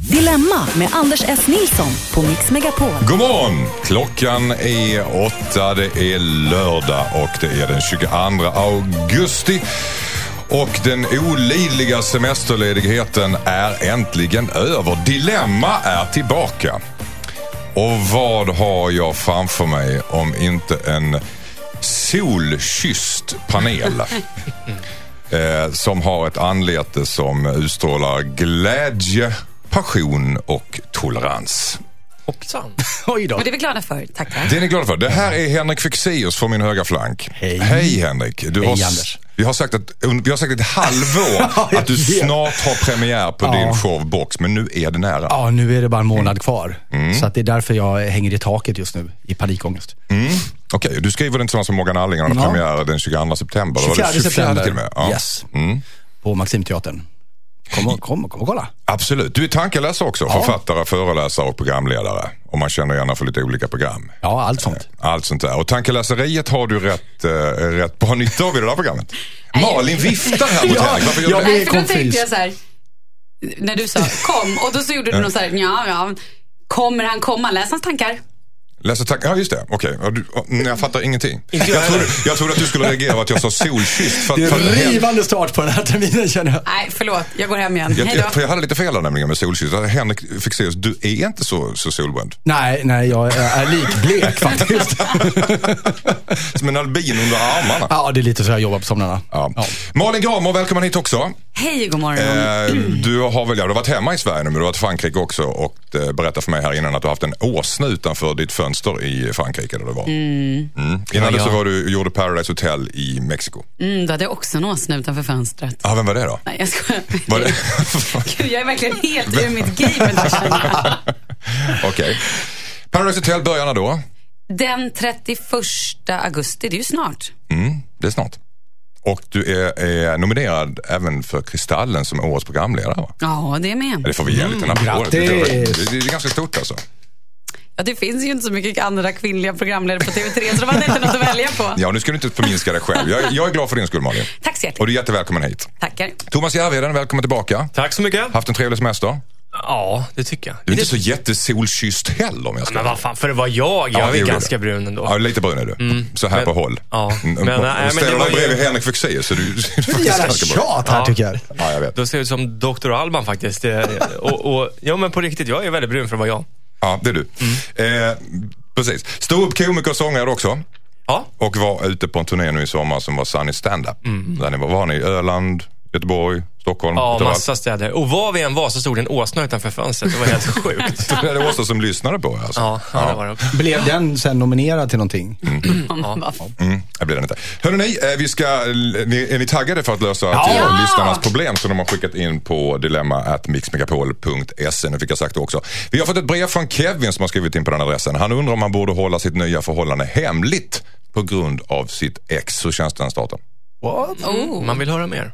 Dilemma med Anders S. Nilsson på Mix Megapol. God morgon! Klockan är åtta, det är lördag och det är den 22 augusti. Och den olidliga semesterledigheten är äntligen över. Dilemma är tillbaka. Och vad har jag framför mig om inte en solkysst panel. eh, som har ett anlete som utstrålar glädje, passion och tolerans. Hoppsan. Oj då. Och det är vi glada för. Tackar. Det är ni glada för. Det här är Henrik Fexeus från min högra flank. Hej. Hej Henrik. Du Hej, har, Anders. Vi har sagt att, vi har sagt ett halvår att du snart har premiär på Ja. din show Box, men nu är det nära. Ja, nu är det bara en månad kvar. Mm. Så att det är därför jag hänger i taket just nu i panikångest. Okej, du skriver den tillsammans med Morgan Alling och den har Ja. premiär den 22 september. Då var 24 det 24 september. till och med. Ja. Yes. Mm. På Maximteatern. Kom och, kom, och- kom och kolla. Absolut. Du är tankeläsare också. Ja. Författare, föreläsare och programledare. Och man känner gärna för lite olika program. Ja, allt sånt. Allt sånt där. Och tankeläseriet har du rätt, eh, rätt bra nytta av i det där programmet. Malin viftar här mot Ja, Henrik. Varför gör jag du det? Nej, för då tänkte jag så här, när du sa kom och då så gjorde du något så här, ja, ja, kommer han komma? Läs hans tankar. Läser tack. Ja, just det. Okej. Nej, jag fattar ingenting. Jag trodde, jag trodde att du skulle reagera på att jag sa solkysst. För, Det är en rivande start på den här terminen känner jag. Nej, förlåt, jag går hem igen. Jag, då. jag, för jag hade lite fel där nämligen med solkysst. Henrik Fexeus, du är inte så, så solbränd. Nej, nej, jag är likblek faktiskt. Som en albin under armarna. Ja, det är lite så jag jobbar på somrarna. Ja. Ja. Malin Gramer, välkommen hit också. Hej, god morgon. Eh, du har väl ja, du har varit hemma i Sverige nu, men du har varit i Frankrike också och eh, berättade för mig här innan att du har haft en åsna utanför ditt fönster i Frankrike där du var. Mm. Innan Ja, det så var du gjorde Paradise Hotel i Mexiko. Mm, då hade jag också en åsna utanför fönstret. Ja, vem var det då? Nej, jag skojar. Var det? Gud, jag är verkligen helt ur mitt game idag. Okej. Paradise Hotel börjar när då? Den 31 augusti, det är ju snart. Mm, det är snart. Och du är, är nominerad även för Kristallen som årets programledare va? Ja, det är med. Det får vi ge en liten applåd. Det, det, grattis. det är ganska stort alltså. Ja, det finns ju inte så mycket andra kvinnliga programledare på TV3, så det var inte något att välja på. Ja, nu ska du inte förminska dig själv. Jag, jag är glad för din skull Malin. Tack så Och hjärtligt. du är jättevälkommen hit. Tackar. Thomas Järvheden, välkommen tillbaka. Tack så mycket. Haft en trevlig semester. Ja, det tycker jag. Du är inte det, så jättesolkysst heller om jag ska Men vad fan, för det var jag. Jag Ja, är det ganska du. brun ändå. Ja, lite brun är du. Så här Men- på håll. ja. Mm, Men, nej, och men ställer det var dig ju- bredvid Henrik Fexeus så du du är faktiskt Jävla tjat här Ja. tycker jag. Ja, jag vet. Då ser ut som Dr. Alban faktiskt. Och, och, ja, men på riktigt, jag är väldigt brun för att vara jag. Ja, det är du. Mm. Eh, precis. Stå upp komiker och sångare också. Ja, Och var ute på en turné nu i sommar som var Sunny Stand-Up. Mm. Där ni var, var ni Öland, Göteborg, Stockholm? ja överallt? massa städer. Och var vi än var så stod det en åsna utanför fönstret. Det var helt sjukt. Det är det Åsa som lyssnade på alltså. Ja, ja, det var det också. Blev den sen nominerad till någonting? Mm, det blir den inte. Hörrni, eh, vi ska, ni, är ni taggade för att lösa Ja! till Ja! lyssnarnas problem som de har skickat in på dilemma.mixmegapol.se. Nu fick jag sagt det också. Vi har fått ett brev från Kevin som har skrivit in på den adressen. Han undrar om han borde hålla sitt nya förhållande hemligt på grund av sitt ex. Hur känns den starten? What? Oh. Man vill höra mer.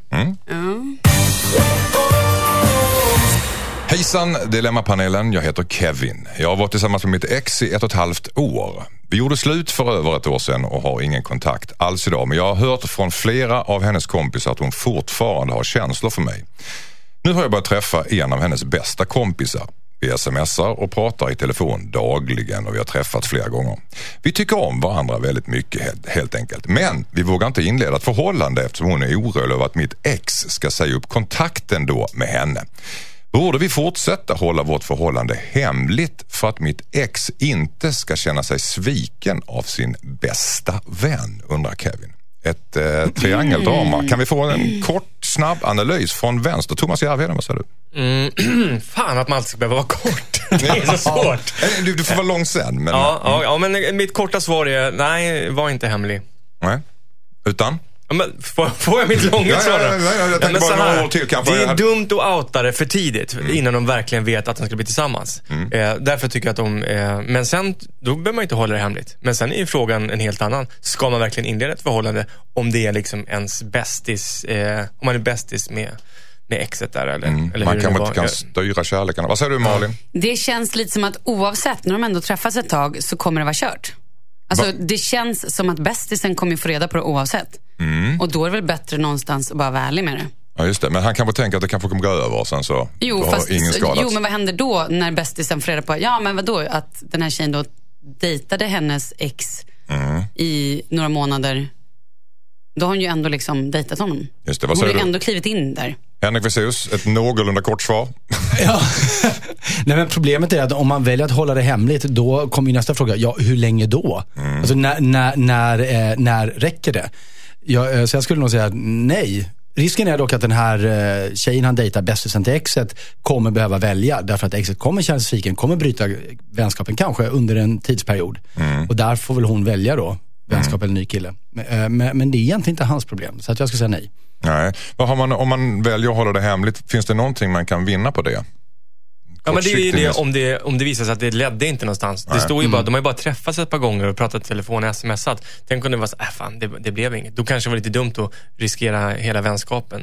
Hejsan Dilemmapanelen, jag heter Kevin. Jag har varit tillsammans med mitt ex i ett och ett halvt år. Vi gjorde slut för över ett år sedan och har ingen kontakt alls idag. Men jag har hört från flera av hennes kompisar att hon fortfarande har känslor för mig. Nu har jag börjat träffa en av hennes bästa kompisar. Vi smsar och pratar i telefon dagligen och vi har träffats flera gånger. Vi tycker om varandra väldigt mycket helt, enkelt. Men vi vågar inte inleda ett förhållande eftersom hon är orolig över att mitt ex ska säga upp kontakten då med henne. Borde vi fortsätta hålla vårt förhållande hemligt för att mitt ex inte ska känna sig sviken av sin bästa vän, undrar Kevin. Ett eh, triangeldrama. Kan vi få en kort, snabb analys från vänster? Thomas Järvheden, vad säger du? Mm, fan att man alltid ska behöva vara kort. Det är så svårt. Eh, Du, du får vara lång sen. Men, Ja, ja, ja, men mitt korta svar är nej, var inte hemlig. Nej. Utan? Men får, får jag mitt långa ja, svar ja, ja, jag tänker men bara så några här, år till kanske. Det är dumt att outa det för tidigt innan de verkligen vet att de ska bli tillsammans. Eh, därför tycker jag att de, eh, men sen, då behöver man inte hålla det hemligt. Men sen är ju frågan en helt annan. Ska man verkligen inleda ett förhållande om det är liksom ens bästis, eh, om man är bästis med, med exet där eller, eller Mm. Man det kan nu väl var. inte kan styra kärleken. Vad säger du Malin? Det känns lite som att oavsett, när de ändå träffas ett tag så kommer det vara kört. Alltså, Va? det känns som att bästisen kommer få reda på det oavsett. Och då är det väl bättre någonstans att bara vara ärlig med det. Ja, just det. Men han kanske tänker att det kanske kommer gå över och sen så Jo, har fast, ingen skadats. jo, men vad händer då när bästisen får reda på, ja men vadå, att den här tjejen då dejtade hennes ex Mm. i några månader. Då har hon ju ändå liksom dejtat honom. Just det, vad hon har säger ju ändå klivit in där. Henrik Fexeus, ett någorlunda kort svar. Ja. Nej, men problemet är att om man väljer att hålla det hemligt, då kommer ju nästa fråga, ja hur länge då? Alltså när, när, när, eh, när räcker det? Ja, eh, så jag skulle nog säga nej. Risken är dock att den här eh, tjejen han dejtar, bästisen till exet, kommer behöva välja. Därför att exet kommer känna sig sviken, kommer bryta vänskapen kanske under en tidsperiod. Och där får väl hon välja då, vänskap eller ny kille. Men, eh, men, men det är egentligen inte hans problem, så att jag skulle säga nej. Nej. Vad har man, om man väljer att hålla det hemligt, finns det någonting man kan vinna på det? Ja, men det är ju det om det, om det visar sig att det ledde inte någonstans. Det står ju bara, de har ju bara träffats ett par gånger och pratat i telefon och smsat. Tänk om det var så, äh, fan, det, det blev inget. Då kanske det var lite dumt att riskera hela vänskapen.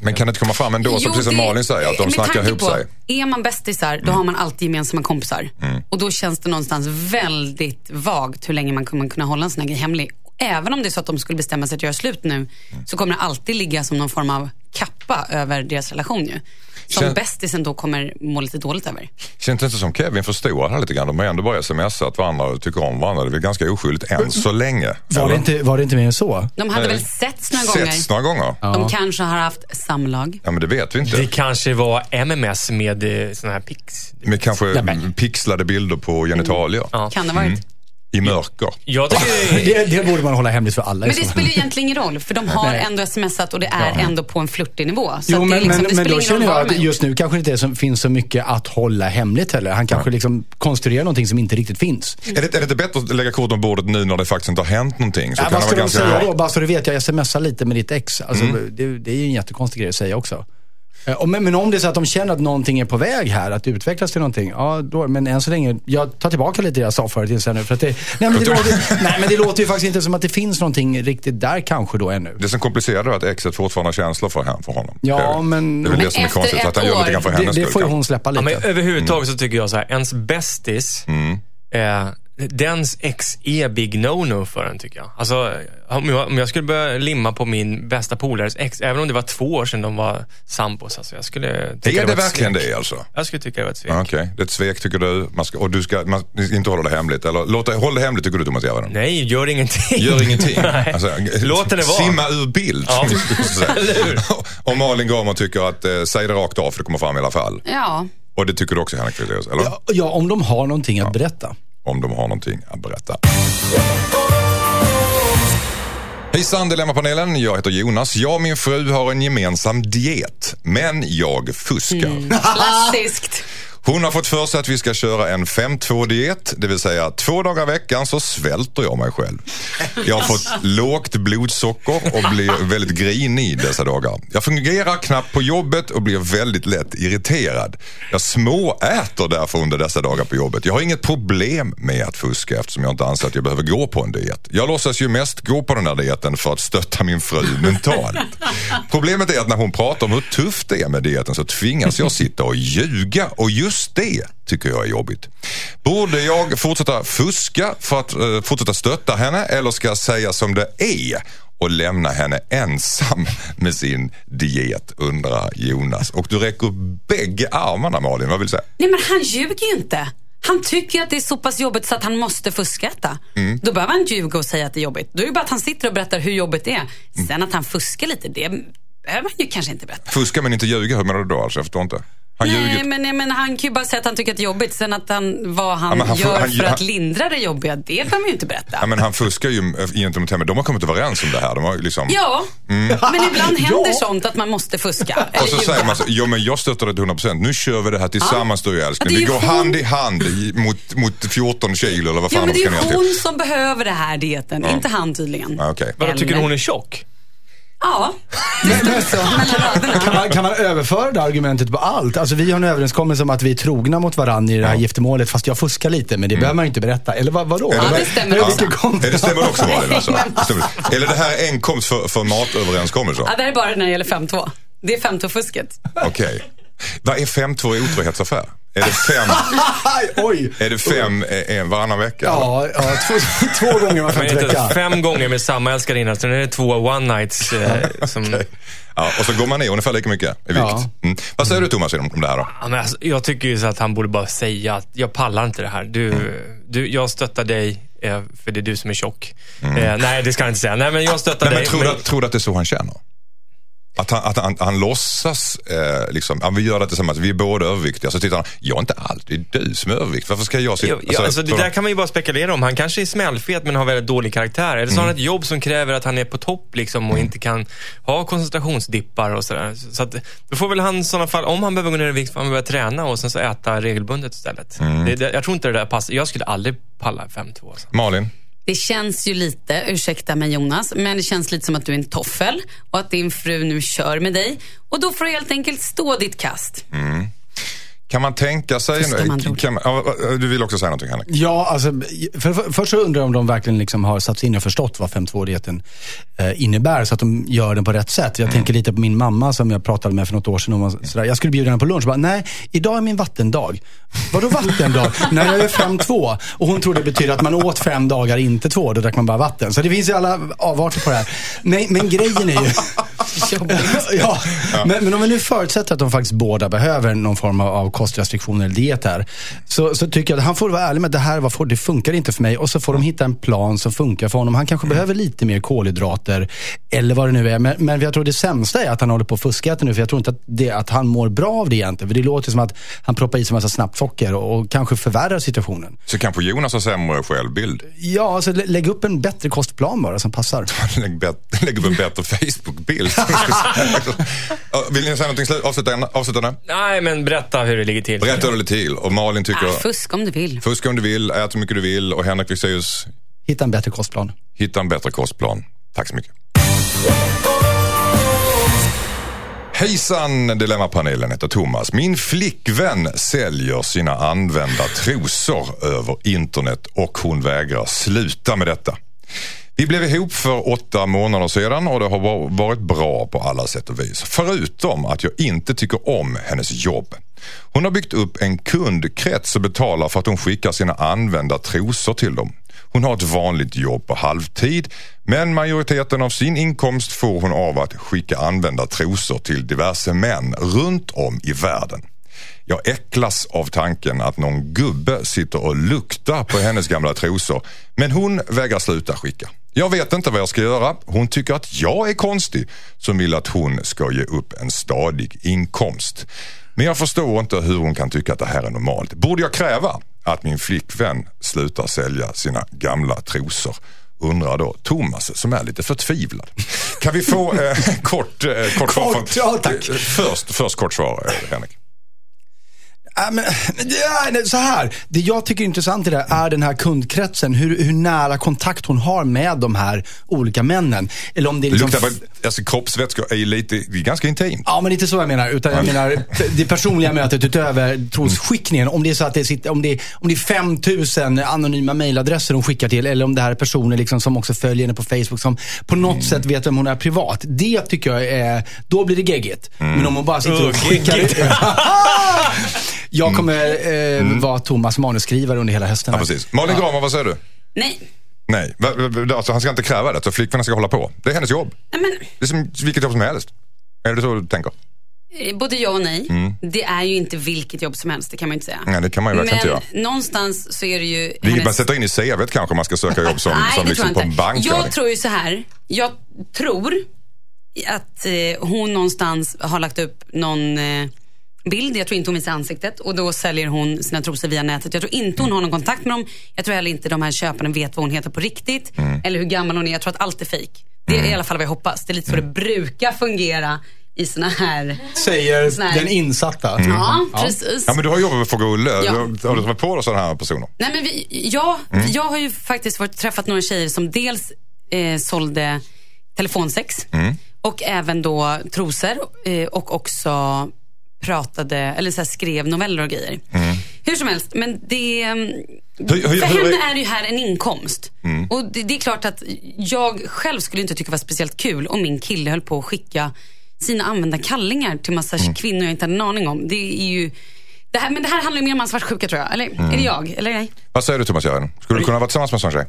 Men kan det inte komma fram ändå, så precis som det- Malin säger, att de snackar ihop på, sig? Mm. Är man bästisar, då har man alltid gemensamma kompisar. Och då känns det någonstans väldigt vagt hur länge man kommer kunna hålla en sån här grej hemlig. Även om det är så att de skulle bestämma sig att göra slut nu, Mm. så kommer det alltid ligga som någon form av kappa över deras relation ju. Som Kän- bästisen då kommer må lite dåligt över. Känns det inte som Kevin förstorar här lite grann? De har ändå bara smsat varandra och tycker om varandra. Det är väl ganska oskyldigt än så länge. Var Eller? det inte, var det inte mer än så? De hade Nej. väl setts några gånger. Setts några gånger? Ja. De kanske har haft samlag. men det vet vi inte. Det kanske var MMS med eh, såna här pics. Med kanske men- pixlade bilder på genitalier. Ja. Kan det ha varit. Mm. I mörker. Jag tycker Det, det borde man hålla hemligt för alla. Men det spelar ju egentligen ingen roll, för de har Nej. ändå smsat och det är ändå på en flörtig nivå. Så Jo, det, men, liksom, men, det men då känner jag att just nu kanske det inte är som, finns så mycket att hålla hemligt heller. Han kanske liksom konstruerar någonting som inte riktigt finns. Är, det, är det inte bättre att lägga korten på bordet nu när det faktiskt inte har hänt någonting? Så Ja, kan vad det ska de ganska... säga då? Bara så du vet, jag smsar lite med ditt ex. Alltså, Mm. det, det är ju en jättekonstig grej att säga också. Eh, och Men, men om det är så att de känner att någonting är på väg här, att utvecklas till någonting. Ja, då, men än så länge, jag tar tillbaka lite det jag sa förut inser nu. För att det, nej, men det låter, nej men det låter ju faktiskt inte som att det finns någonting riktigt där kanske då ännu. Det som komplicerar det är att exet fortfarande har känslor för, han- för honom. Ja, det är, men- Det är väl Men det som är efter konstigt, ett att han gör lite grann för år- Det, hennes det skull. får ju hon släppa Ja, lite. men överhuvudtaget så tycker jag så här, ens bästis, eh, dens ex är big no-no för en tycker jag. Alltså, om jag, om jag skulle börja limma på min bästa polares ex, även om det var två år sedan de var sambos, alltså, jag skulle tycka Är var det ett verkligen svek. det alltså? Jag skulle tycka det var ett svek. Ja, Okej, det är ett svek tycker du. Man ska, och du ska man, inte hålla det hemligt. Eller låt det, håll det hemligt tycker du Thomas Järvheden? Nej, gör ingenting. Gör ingenting. Alltså, Låt henne vara. Simma ur bild. Ja. och Malin Gramer tycker att, eh, säg det rakt av för det kommer fram i alla fall. Ja, Och det tycker du också Henrik Fexeus, eller? Ja, ja, om de har någonting att berätta. Om de har någonting att berätta. Hejsan Dilemmapanelen, jag heter Jonas. Jag och min fru har en gemensam diet, men jag fuskar. Mm. klassiskt. Hon har fått för sig att vi ska köra en 5-2-diet, det vill säga två dagar i veckan så svälter jag mig själv. Jag har fått lågt blodsocker och blir väldigt grinig dessa dagar. Jag fungerar knappt på jobbet och blir väldigt lätt irriterad. Jag småäter därför under dessa dagar på jobbet. Jag har inget problem med att fuska eftersom jag inte anser att jag behöver gå på en diet. Jag låtsas ju mest gå på den här dieten för att stötta min fru mentalt. Problemet är att när hon pratar om hur tufft det är med dieten så tvingas jag sitta och ljuga och just det tycker jag är jobbigt. Borde jag fortsätta fuska för att eh, fortsätta stötta henne eller ska jag säga som det är och lämna henne ensam med sin diet undrar Jonas. Och du räcker upp bägge armarna Malin, vad vill du säga? Nej men han ljuger ju inte. Han tycker att det är så pass jobbigt så att han måste fuskäta. Mm. Då behöver han inte ljuga och säga att det är jobbigt. Då är det bara att han sitter och berättar hur jobbigt det är. Mm. Sen att han fuskar lite, det behöver han ju kanske inte berätta. Fuska men inte ljuga, hur menar du då alltså? Jag förstår inte. Han Nej, ljuger. men, nej, men han kan ju bara säga att han tycker att det är jobbigt. Sen att han, vad han, Ja, han får- gör han- för han- att lindra det jobbiga, det behöver man ju inte berätta. Ja, men han fuskar ju eh, gentemot henne. De har kommit överens om det här. De har ju liksom... Ja, men ibland händer Ja. sånt att man måste fuska. Och så säger man så, jo men jag stöttar dig till 100%. Nu kör vi det här tillsammans du och jag älskling. Ja, det Vi är går ju hon- hand i hand mot, mot 14 kilo eller vad Ja, fan men de det ska är ner ju till. hon som behöver det här dieten, inte han tydligen. Ja, okej. Vadå, tycker du hon är tjock? Ja, Men så, kan, man, kan man överföra det argumentet på allt? Alltså vi har en överenskommelse om att vi är trogna mot varandra i det här giftermålet fast jag fuskar lite men det behöver man ju inte berätta. Eller vad, vadå? Ja, det- stämmer Ja. också. Ja, det stämmer också Malin alltså. Eller det här är enkomst för, för matöverenskommelser? ja, det här är bara när det gäller 5-2. Det är 5-2-fusket. Okej. Vad är 5-2 i otrohetsaffär? Är det fem, Oj! är det fem eh, en varannan vecka? Ja, ja två, två gånger var Men femte inte vecka. fem gånger med samma älskarinna, sen är det två one nights. Eh, som, Ja, och så går man ner ungefär lika mycket i vikt. Ja. Mm. Vad säger du Thomas om om det här då? Ja, men alltså, jag tycker ju så att han borde bara säga att jag pallar inte det här. Du, du, jag stöttar dig eh, för det är du som är tjock. Eh, nej, det ska jag inte säga. Nej, men jag stöttar Nej, men dig. tror, men- du, att- tror du att det är så han känner? Att han, att han, han låtsas, eh, liksom, ja, vi gör det tillsammans, vi är båda överviktiga. Så tittar han, jag är inte alls, det är du som är övervikt. Varför ska jag sitta... Ja, alltså, det där kan man ju bara spekulera om. Han kanske är smällfet men har väldigt dålig karaktär. Eller så har han ett jobb som kräver att han är på topp liksom, och inte kan ha koncentrationsdippar och sådär. Så att, då får väl han i sådana fall, om han behöver gå ner i vikt, får han börja träna och sen så äta regelbundet istället. Det, det, jag tror inte det där passar. Jag skulle aldrig palla 5-2. Alltså. Malin? Det känns ju lite, ursäkta mig Jonas, men det känns lite som att du är en toffel och att din fru nu kör med dig. Och då får du helt enkelt stå ditt kast. Mm. Kan man tänka sig... Ord. Kan man, du vill också säga någonting Henrik? Ja, alltså, för, för, först så undrar jag om de verkligen liksom har satt sig in och förstått vad 5.2-dieten eh, innebär så att de gör den på rätt sätt. Jag tänker lite på min mamma som jag pratade med för något år sedan. Om, och sådär. Jag skulle bjuda henne på lunch. Bara, Nej, idag är min vattendag. Vadå vattendag? Nej, jag är 5.2. Och hon trodde det betyder att man åt fem dagar, inte två. Då drack man bara vatten. Så det finns ju alla avarter på det här. Men, men grejen är ju... ja, men, men om vi nu förutsätter att de faktiskt båda behöver någon form av kostrestriktioner eller diet här. Så, så tycker jag att han får vara ärlig med det här var det funkar inte för mig. Och så får de hitta en plan som funkar för honom. Han kanske behöver lite mer kolhydrater. Eller vad det nu är. Men, men jag tror det sämsta är att han håller på att fuska nu. För jag tror inte att, det, att han mår bra av det egentligen. För det låter som att han proppar i sig en massa snabbt socker och, och kanske förvärrar situationen. Så kanske Jonas har sämre självbild. Ja, alltså lä- lägg upp en bättre kostplan bara som passar. Lägg, bet, lägg upp en bättre Facebook-bild. Vill ni säga någonting slut- avslutande? avslutande? Nej, men berätta hur det ligger till. Berätta hur det ligger till. Och Malin tycker, Ah, fusk om du vill. fuska om du vill, ät så mycket du vill. Och Henrik Fexeus, Hitta en bättre kostplan. hitta en bättre kostplan. Tack så mycket. Hejsan Dilemmapanelen heter Thomas. Min flickvän säljer sina använda trosor över internet och hon vägrar sluta med detta. Vi blev ihop för åtta månader sedan och det har va- varit bra på alla sätt och vis. Förutom att jag inte tycker om hennes jobb. Hon har byggt upp en kundkrets och betalar för att hon skickar sina använda trosor till dem. Hon har ett vanligt jobb på halvtid men majoriteten av sin inkomst får hon av att skicka använda trosor till diverse män runt om i världen. Jag äcklas av tanken att någon gubbe sitter och luktar på hennes gamla trosor men hon vägrar sluta skicka. Jag vet inte vad jag ska göra. Hon tycker att jag är konstig som vill att hon ska ge upp en stadig inkomst. Men jag förstår inte hur hon kan tycka att det här är normalt. Borde jag kräva att min flickvän slutar sälja sina gamla trosor? Undrar då Thomas som är lite förtvivlad. Kan vi få eh, kort, eh, kort, svar? Kort, ja, tack. Först, först kort svar eh, Henrik. Ja, men, ja, så här. Det jag tycker är intressant i det här är den här kundkretsen. Hur, hur nära kontakt hon har med de här olika männen. Eller om det är liksom... Luktar alltså kroppsvätskor är ju lite, det är ganska intimt. Ja, men inte så jag menar. Utan jag menar det personliga mötet utöver trosskickningen. Om det är så att det, sitter, om det, om det är 5000 anonyma mejladresser hon skickar till. Eller om det här är personer liksom som också följer henne på Facebook. Som på något sätt vet vem hon är privat. Det tycker jag är, då blir det geggigt. Men om hon bara sitter och skickar geggigt. Jag kommer eh, vara Thomas manuskrivare under hela hösten. Ja, här. precis. Malin Gramer, vad säger du? Nej, Nej, Va- va- alltså, han ska inte kräva det, så flickvännen ska hålla på. Det är hennes jobb. Nej, men Det är som vilket jobb som helst. Är det så du tänker? Eh, Både ja och nej. Det är ju inte vilket jobb som helst, det kan man ju inte säga. Nej, det kan man ju verkligen Men inte göra. någonstans så är det ju... Vilket man sätter in i CVt kanske om man ska söka jobb som, Nej, som det liksom tror på jag en inte. bank. Jag tror ju så här. Jag tror att eh, hon någonstans har lagt upp någon eh, bild. Jag tror inte hon visar ansiktet och då säljer hon sina trosor via nätet. Jag tror inte hon har någon kontakt med dem. Jag tror heller inte de här köparna vet vad hon heter på riktigt. Eller hur gammal hon är. Jag tror att allt är fejk. Det är i alla fall vad jag hoppas. Det är lite så det brukar fungera i såna här... Säger Sån här- den insatta. Ja, precis. Ja, men du har jobbat med Fråga Olle. Ja. Du har, du träffat på sådana här personer? Nej, men vi, ja, jag har ju faktiskt varit, träffat några tjejer som dels eh, sålde telefonsex och även då trosor eh, och också pratade, eller så skrev noveller och grejer. Hur som helst, men det... mm, Hur- hur- för hur- henne är det ju här en inkomst. Och det, det är klart att jag själv skulle inte tycka det var speciellt kul om min kille höll på att skicka sina använda kallingar till massa kvinnor jag inte hade en aning om. Det är ju Det här, men det här handlar ju mer om hans svartsjuka tror jag. Eller Mm. är det jag? Eller nej? Vad säger du Thomas Järven? Skulle du kunna vara tillsammans med en sån tjej?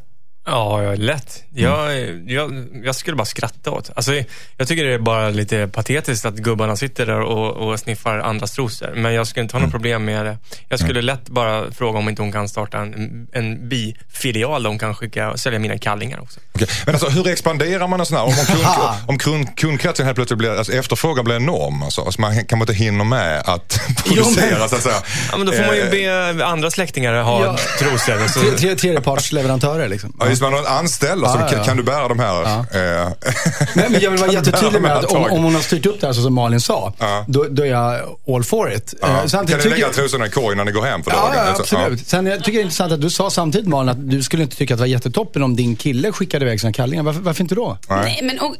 Ja, ja, lätt. Jag, jag, jag skulle bara skratta åt. Alltså, jag tycker det är bara lite patetiskt att gubbarna sitter där och, och sniffar andras trosor. Men jag skulle inte ha något problem med det. Jag skulle lätt bara fråga om inte hon kan starta en, en bifilial där hon kan skicka och sälja mina kallingar också. Okej. Men alltså hur expanderar man en sån här? Om, om, kund, om kund, kundkretsen helt plötsligt blir, alltså efterfrågan blir enorm. Alltså, alltså man kan inte hinna med att producera så att säga. Ja, men då får man ju Eh, be andra släktingar ha Ja. trosor. Och så, Tre, tre, tredjepartsleverantörer liksom. Ja, det, man anställd, alltså, Ja, ja, kan, ja. kan du bära de här? eh, Men, men jag vill vara jättetydlig med att om, om hon har styrt upp det här så som Malin sa, Ja. då, då är jag all for it. Ja. Eh, Kan ni lägga tycker- trosorna i korgen när ni går hem för dagen? ja, Alltså, absolut. Sen jag tycker det är intressant att du sa samtidigt Malin att du skulle inte tycka att det var jättetoppen om din kille skickade iväg sina kallingar. Varför, varför inte då? Nej. Nej, men och,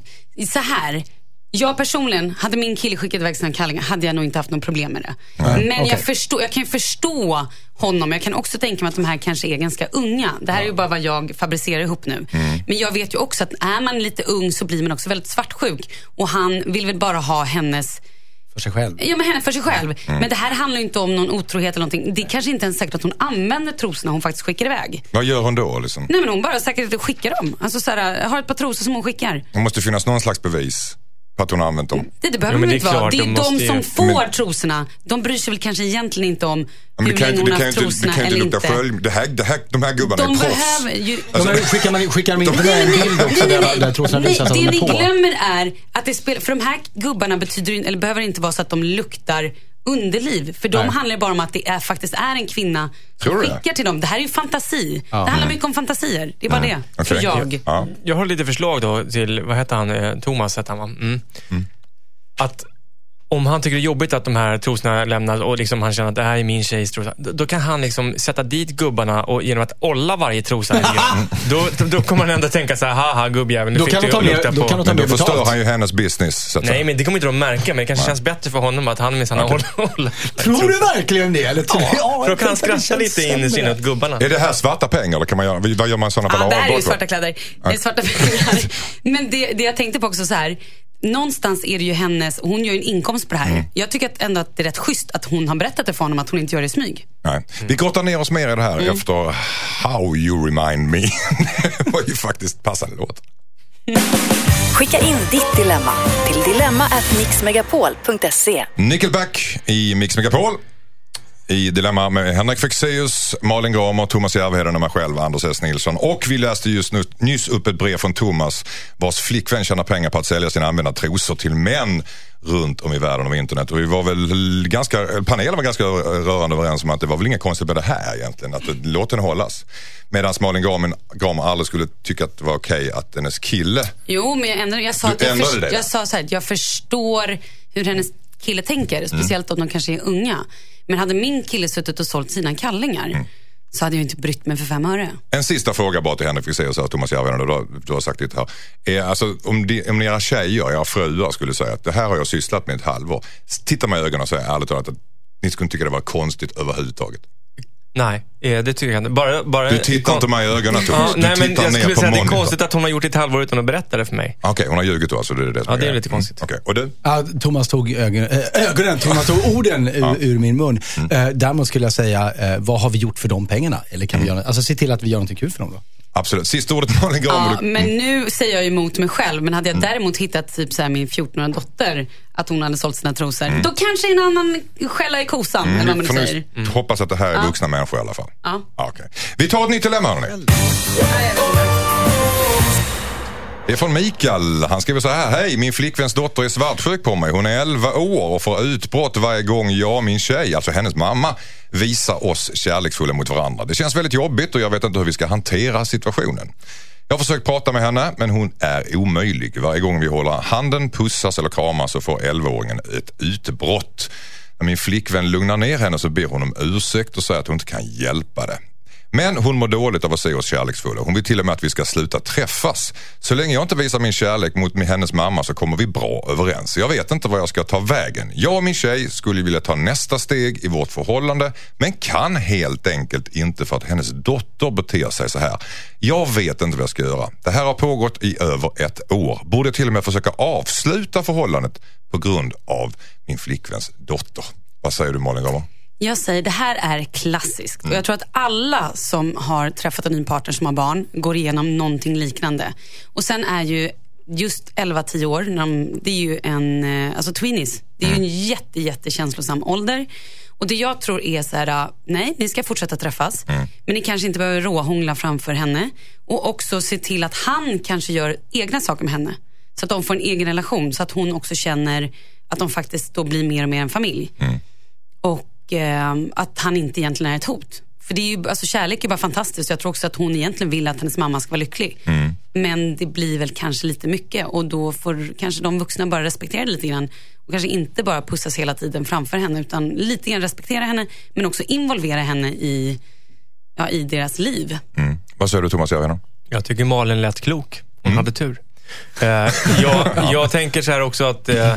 så här. Jag personligen, hade min kille skickat iväg sina kallingar hade jag nog inte haft något problem med det. Men Okej. jag, förstår, jag kan förstå honom. Jag kan också tänka mig att de här kanske är ganska unga. Det här är ju bara vad jag fabricerar ihop nu. Men jag vet ju också att är man lite ung så blir man också väldigt svartsjuk. Och han vill väl bara ha hennes För sig själv. Ja, men henne för sig själv. Men det här handlar ju inte om någon otrohet eller någonting. Det är kanske inte ens säkert att hon använder trosorna hon faktiskt skickar iväg. Vad gör hon då? Liksom? Nej men hon bara säkert skickar dem. Alltså så här, har ett par trosor som hon skickar. Det måste finnas någon slags bevis på att hon har använt dem. Det, det behöver Jo, de det är inte vara. Det är de de, måste ju- som får Men- trosorna. De bryr sig väl kanske egentligen inte om Ja, men hur länge inte, hon har haft inte, det trosorna kan inte eller lukta inte. skölj. Det här, det här, de här gubbarna De är proffs. behöver ju... Alltså, Men skickar, man, skickar de inte med en bild också Nej, nej, där, där trosorna nej, visar att det de är ni på? glömmer är att det spelar, för de här gubbarna betyder, ju- eller behöver inte vara så att de luktar underliv. För de Nej. handlar ju bara om att det är, faktiskt är en kvinna som skickar till dem. Det här är ju fantasi. Det handlar mycket om fantasier. Det är bara det. För Okej. jag. Ja. Jag har lite förslag då till, vad heter han, Eh, Thomas hette han va? Mm. Att om han tycker det är jobbigt att de här trosorna lämnas och liksom han känner att det här är min tjejs trosa. Då, då kan han liksom sätta dit gubbarna och genom att olla varje trosa lite grann, då, då, då kommer han ändå tänka så här, haha gubbjävel, nu Då fick kan du de ta lukta då på. kan de ta Men då förstör betalt. han ju hennes business. Så att Nej, men det kommer inte de märka, men det kanske känns bättre för honom att han minsann hållit hållit- Tror du verkligen det? Eller? Ja, För då kan han skratta lite in i sämre. åt gubbarna. Är det här svarta pengar eller kan man göra, vad gör man i sådana fall Ja, det här är ju svarta kläder. Svarta pengar. Men det, det jag tänkte på också så här. Någonstans är det ju hennes, hon gör ju en inkomst på det här. Mm. Jag tycker att ändå att det är rätt schysst att hon har berättat det för honom att hon inte gör det i smyg. Nej. Vi grottar ner oss mer i det här Mm. efter How You Remind Me. det var ju faktiskt passande låt. Skicka in ditt dilemma till dilemma@mixmegapol.se. Nickelback i Mix Megapol. I Dilemma med Henrik Fexeus, Malin Gramer, Thomas Järvheden och mig själv, Anders S. Nilsson. Och vi läste just nu, nyss upp ett brev från Thomas vars flickvän tjänar pengar på att sälja sina använda trosor till män runt om i världen och internet. Och vi var väl ganska, panelen var ganska rörande överens om att det var väl inget konstigt med det här egentligen. Att det, låt den hållas. Medan Malin Gramer, Gramer aldrig skulle tycka att det var okej att hennes kille Jo, men jag, ändrade, jag sa att jag, dig? jag sa så här, jag förstår hur hennes kille tänker. Mm. Speciellt om de kanske är unga. Men hade min kille suttit och sålt sina kallingar Mm. så hade jag inte brytt mig för fem öre. En sista fråga bara till Henrik Fexeus och Thomas Järvheden. Du, har- du har sagt det här. Är, alltså, om, de, om era tjejer, era fruar skulle säga att det här har jag sysslat med ett halvår. Titta mig i ögonen och säga ärligt talat att ni skulle inte tycka det var konstigt överhuvudtaget. Nej, eh, det tycker jag inte. Bara, bara, Du tittar inte mig i ögonen Ja, Thomas. Du nej, men tittar jag ner skulle på säga att det är konstigt att hon har gjort det ett halvår utan att berätta det för mig. Okej, hon har ljugit då alltså. Det är det Ja, det är lite konstigt. Mm, okej. Och du? Ja, Thomas tog ögonen, äh, ögonen Thomas tog orden ur, ur min mun. Mm. Äh, däremot skulle jag säga, äh, vad har vi gjort för de pengarna? Eller kan Mm. vi göra, alltså se till att vi gör någonting kul för dem då. Absolut. Sista ordet Malin Gramer. Ja, Du- men nu säger jag emot mig själv. Men Mm. hade jag däremot hittat typ så här min 14-åriga dotter, att hon hade sålt sina trosor. Mm. Då kanske en annan skälla i kosan, eller vad man säger. hoppas att det här är vuxna människor i alla fall. Ja. okej. Vi tar ett nytt dilemma hörni. Det är från Mikael. Han skriver så här. Hej, min flickväns dotter är svartsjuk på mig. Hon är 11 år och får utbrott varje gång jag och min tjej, alltså hennes mamma, visar oss kärleksfulla mot varandra. Det känns väldigt jobbigt och jag vet inte hur vi ska hantera situationen. Jag har försökt prata med henne men hon är omöjlig. Varje gång vi håller handen, pussas eller kramas så får 11-åringen ett utbrott. När min flickvän lugnar ner henne så ber hon om ursäkt och säger att hon inte kan hjälpa det. Men hon mår dåligt av att se oss kärleksfulla. Hon vill till och med att vi ska sluta träffas. Så länge jag inte visar min kärlek mot hennes mamma så kommer vi bra överens. Jag vet inte vad jag ska ta vägen. Jag och min tjej skulle vilja ta nästa steg i vårt förhållande men kan helt enkelt inte för att hennes dotter beter sig så här. Jag vet inte vad jag ska göra. Det här har pågått i över ett år. Borde jag till och med försöka avsluta förhållandet på grund av min flickväns dotter. Vad säger du Malin Gramer? Jag säger, det här är klassiskt. Och jag tror att alla som har träffat en ny partner som har barn går igenom någonting liknande. Och sen är ju just 11-10 år, när de, det är ju en, eh, alltså tweenies. Det är ju en jätte, jättekänslosam ålder. Och det jag tror är så här, äh, nej, ni ska fortsätta träffas. Men ni kanske inte behöver råhångla framför henne. Och också se till att han kanske gör egna saker med henne. Så att de får en egen relation. Så att hon också känner att de faktiskt då blir mer och mer en familj. Och eh, att han inte egentligen är ett hot. För det är ju, alltså kärlek är bara fantastiskt. Jag tror också att hon egentligen vill att hennes mamma ska vara lycklig. Men det blir väl kanske lite mycket och då får kanske de vuxna bara respektera det lite grann. Och kanske inte bara pussas hela tiden framför henne utan lite grann respektera henne men också involvera henne i, ja, i deras liv. Mm. Vad säger du Thomas Järvheden? Jag tycker Malin lät klok. Hon hade tur. Eh, jag, jag tänker så här också att eh,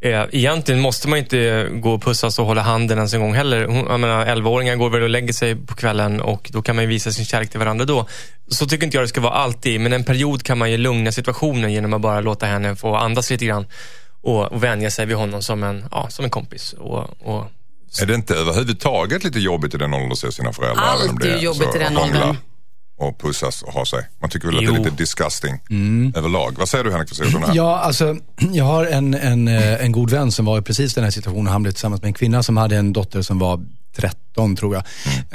eh, egentligen måste man inte gå och pussas och hålla handen ens en gång heller. Jag menar, 11-åringar går väl och lägger sig på kvällen och då kan man ju visa sin kärlek till varandra då. Så tycker inte jag det ska vara alltid, men en period kan man ju lugna situationen genom att bara låta henne få andas lite grann och, och vänja sig vid honom som en, ja, som en kompis. Och, och Är det inte överhuvudtaget lite jobbigt i den åldern att se sina föräldrar? Allt är jobbigt i den åldern. Och pussas och ha sig. Man tycker väl att det Jo. är lite disgusting överlag. Vad säger du Henrik? Vad säger du om det här? Ja, alltså, jag har en, en, eh, en god vän som var i precis den här situationen. Han blev tillsammans med en kvinna som hade en dotter som var 13 tror jag.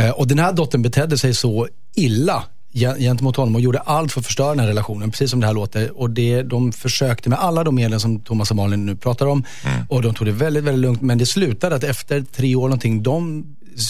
Eh, Och den här dottern betedde sig så illa gen- gentemot honom och gjorde allt för att förstöra den här relationen, precis som det här låter. Och det, de försökte med alla de medel som Thomas och Malin nu pratar om. Och de tog det väldigt, väldigt lugnt. Men det slutade att efter tre år någonting, de,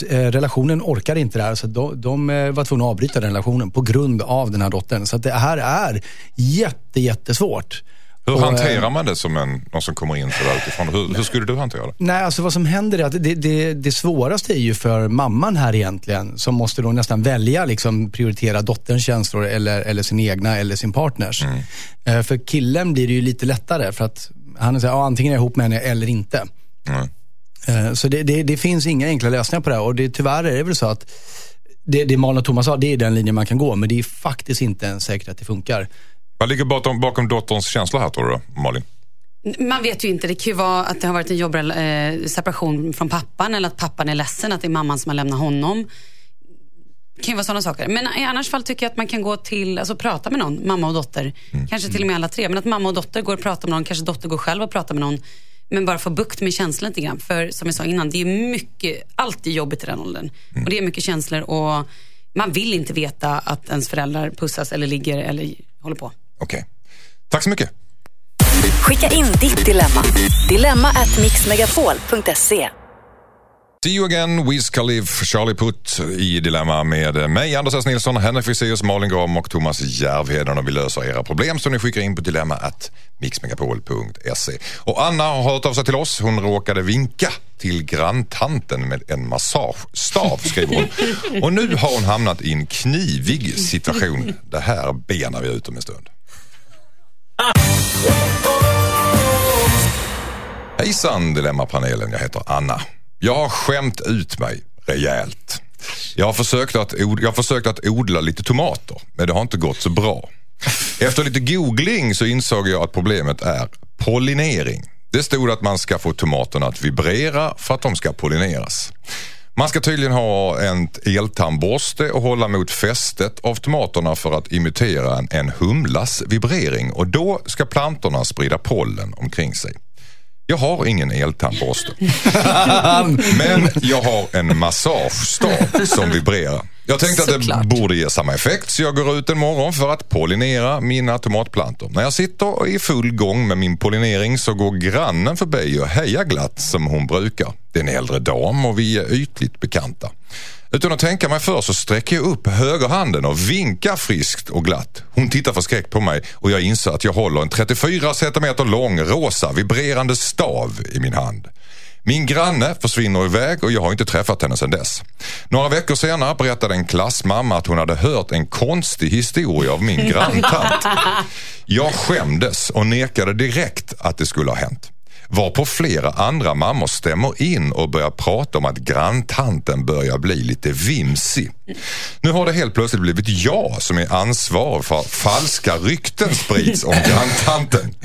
relationen orkade inte det här. Så de, de eh, var tvungna att avbryta den relationen på grund av den här dottern. Så att det här är jätte, jättesvårt. Hur eh, hanterar man det som en, någon som kommer in sådär utifrån? Hur, hur skulle du hantera det? Nej, alltså vad som händer är att det, det, det svåraste är ju för mamman här egentligen. Som måste då nästan välja, liksom prioritera dotterns känslor eller, eller sin egna eller sin partners. Eh, för killen blir det ju lite lättare för att han här, ja, antingen är jag ihop med henne eller inte. Mm. Eh, Så det, det, det finns inga enkla lösningar på det här och det, tyvärr är det väl så att det, det Malin och Thomas sa, det är den linjen man kan gå. Men det är faktiskt inte en säkert att det funkar. Vad ligger bakom, bakom dotterns känslor här tror du Malin? Man vet ju inte. Det kan ju vara att det har varit en jobbig eh, separation från pappan eller att pappan är ledsen att det är mamman som har lämnat honom. Det kan ju vara sådana saker. Men i annars fall tycker jag att man kan gå till, alltså prata med någon, mamma och dotter. Kanske till och med alla tre. Men att mamma och dotter går och pratar med någon, kanske dotter går själv och pratar med någon. Men bara få bukt med känslor lite grann. För som jag sa innan, det är mycket, allt är jobbigt i den åldern. Och det är mycket känslor och man vill inte veta att ens föräldrar pussas eller ligger eller håller på. Okej. Tack så mycket. Skicka in ditt dilemma. Dilemma at mixmegapol.se. See you again, Wiz Khalif, Charlie Putt i Dilemma med mig, Anders S. Nilsson, Henrik Fexeus, Malin Gram och Thomas Järvheden och vi löser era problem som ni skickar in på dilemma at mixmegapol.se. Och Anna har hört av sig till oss. Hon råkade vinka till granntanten med en massagestav, skriver hon. Och nu har hon hamnat i en knivig situation. Det här benar vi ut om en stund. Hejsan Dilemmapanelen, jag heter Anna. Jag har skämt ut mig rejält. Jag har, försökt att, od- jag har försökt att odla lite tomater, men det har inte gått så bra. Efter lite googling så insåg jag att problemet är pollinering. Det stod att man ska få tomaterna att vibrera för att de ska pollineras. Man ska tydligen ha en eltandborste och hålla mot fästet av tomaterna för att imitera en, en humlas vibrering och då ska plantorna sprida pollen omkring sig. Jag har ingen eltandborste. Men jag har en massagestav som vibrerar. Jag tänkte att det Såklart. borde ge samma effekt så jag går ut en morgon för att pollinera mina tomatplantor. När jag sitter i full gång med min pollinering så går grannen förbi och hejar glatt som hon brukar. Det är en äldre dam och vi är ytligt bekanta. Utan att tänka mig för så sträcker jag upp högerhanden och vinkar friskt och glatt. Hon tittar förskräckt på mig och jag inser att jag håller en 34 centimeter lång rosa vibrerande stav i min hand. Min granne försvinner iväg och jag har inte träffat henne sedan dess. Några veckor senare berättade en klassmamma att hon hade hört en konstig historia av min granntant. Jag skämdes och nekade direkt att det skulle ha hänt. Varpå flera andra mammor stämmer in och börjar prata om att granntanten börjar bli lite vimsig. Nu har det helt plötsligt blivit jag som är ansvarig för att falska rykten sprids om granntanten.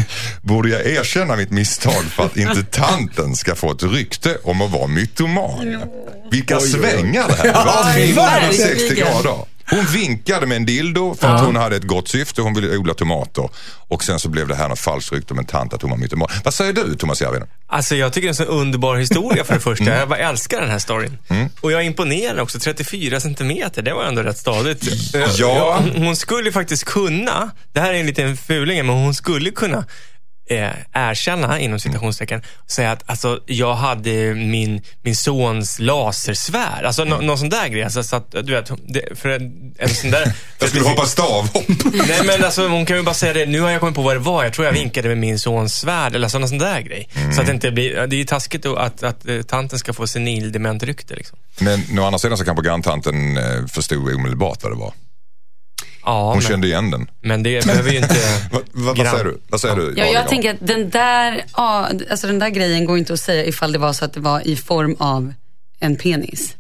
Borde jag erkänna mitt misstag för att inte tanten ska få ett rykte om att vara mytoman? Vilka svängar det här var. 360 verkligen. grader. Hon vinkade med en dildo för att hon hade ett gott syfte. Hon ville odla tomater. Och sen så blev det här något falskt rykte om en tant att hon var mytoman. Vad säger du Thomas Järvheden? Alltså jag tycker det är en så underbar historia för det första. Mm. Jag bara älskar den här storyn. Och jag är imponerad också. 34 centimeter, det var ändå rätt stadigt. Ja. Hon, hon skulle faktiskt kunna, det här är en liten fuling, men hon skulle kunna eh, erkänna, inom citationstecken, säga att alltså, jag hade min, min sons lasersvärd. Alltså nå, någon sån där grej. Alltså, så att, du vet, det, för en, en sån där... Jag skulle hoppa stavhopp. Nej men alltså hon kan ju bara säga det, nu har jag kommit på vad det var. Jag tror jag vinkade med min sons svärd eller sån sån där grej. Så att det inte blir, det är ju taskigt då att, att, eh, tanten ska få senildement rykte liksom. Men å andra sidan så kanske granntanten eh, förstod omedelbart vad det var. Ja, Hon men, kände igen den. men det behöver ju inte... Vad, vad, vad säger du? Vad säger du? Ja, jag tänker att den där, ja, alltså den där grejen går inte att säga ifall det var så att det var i form av en penis.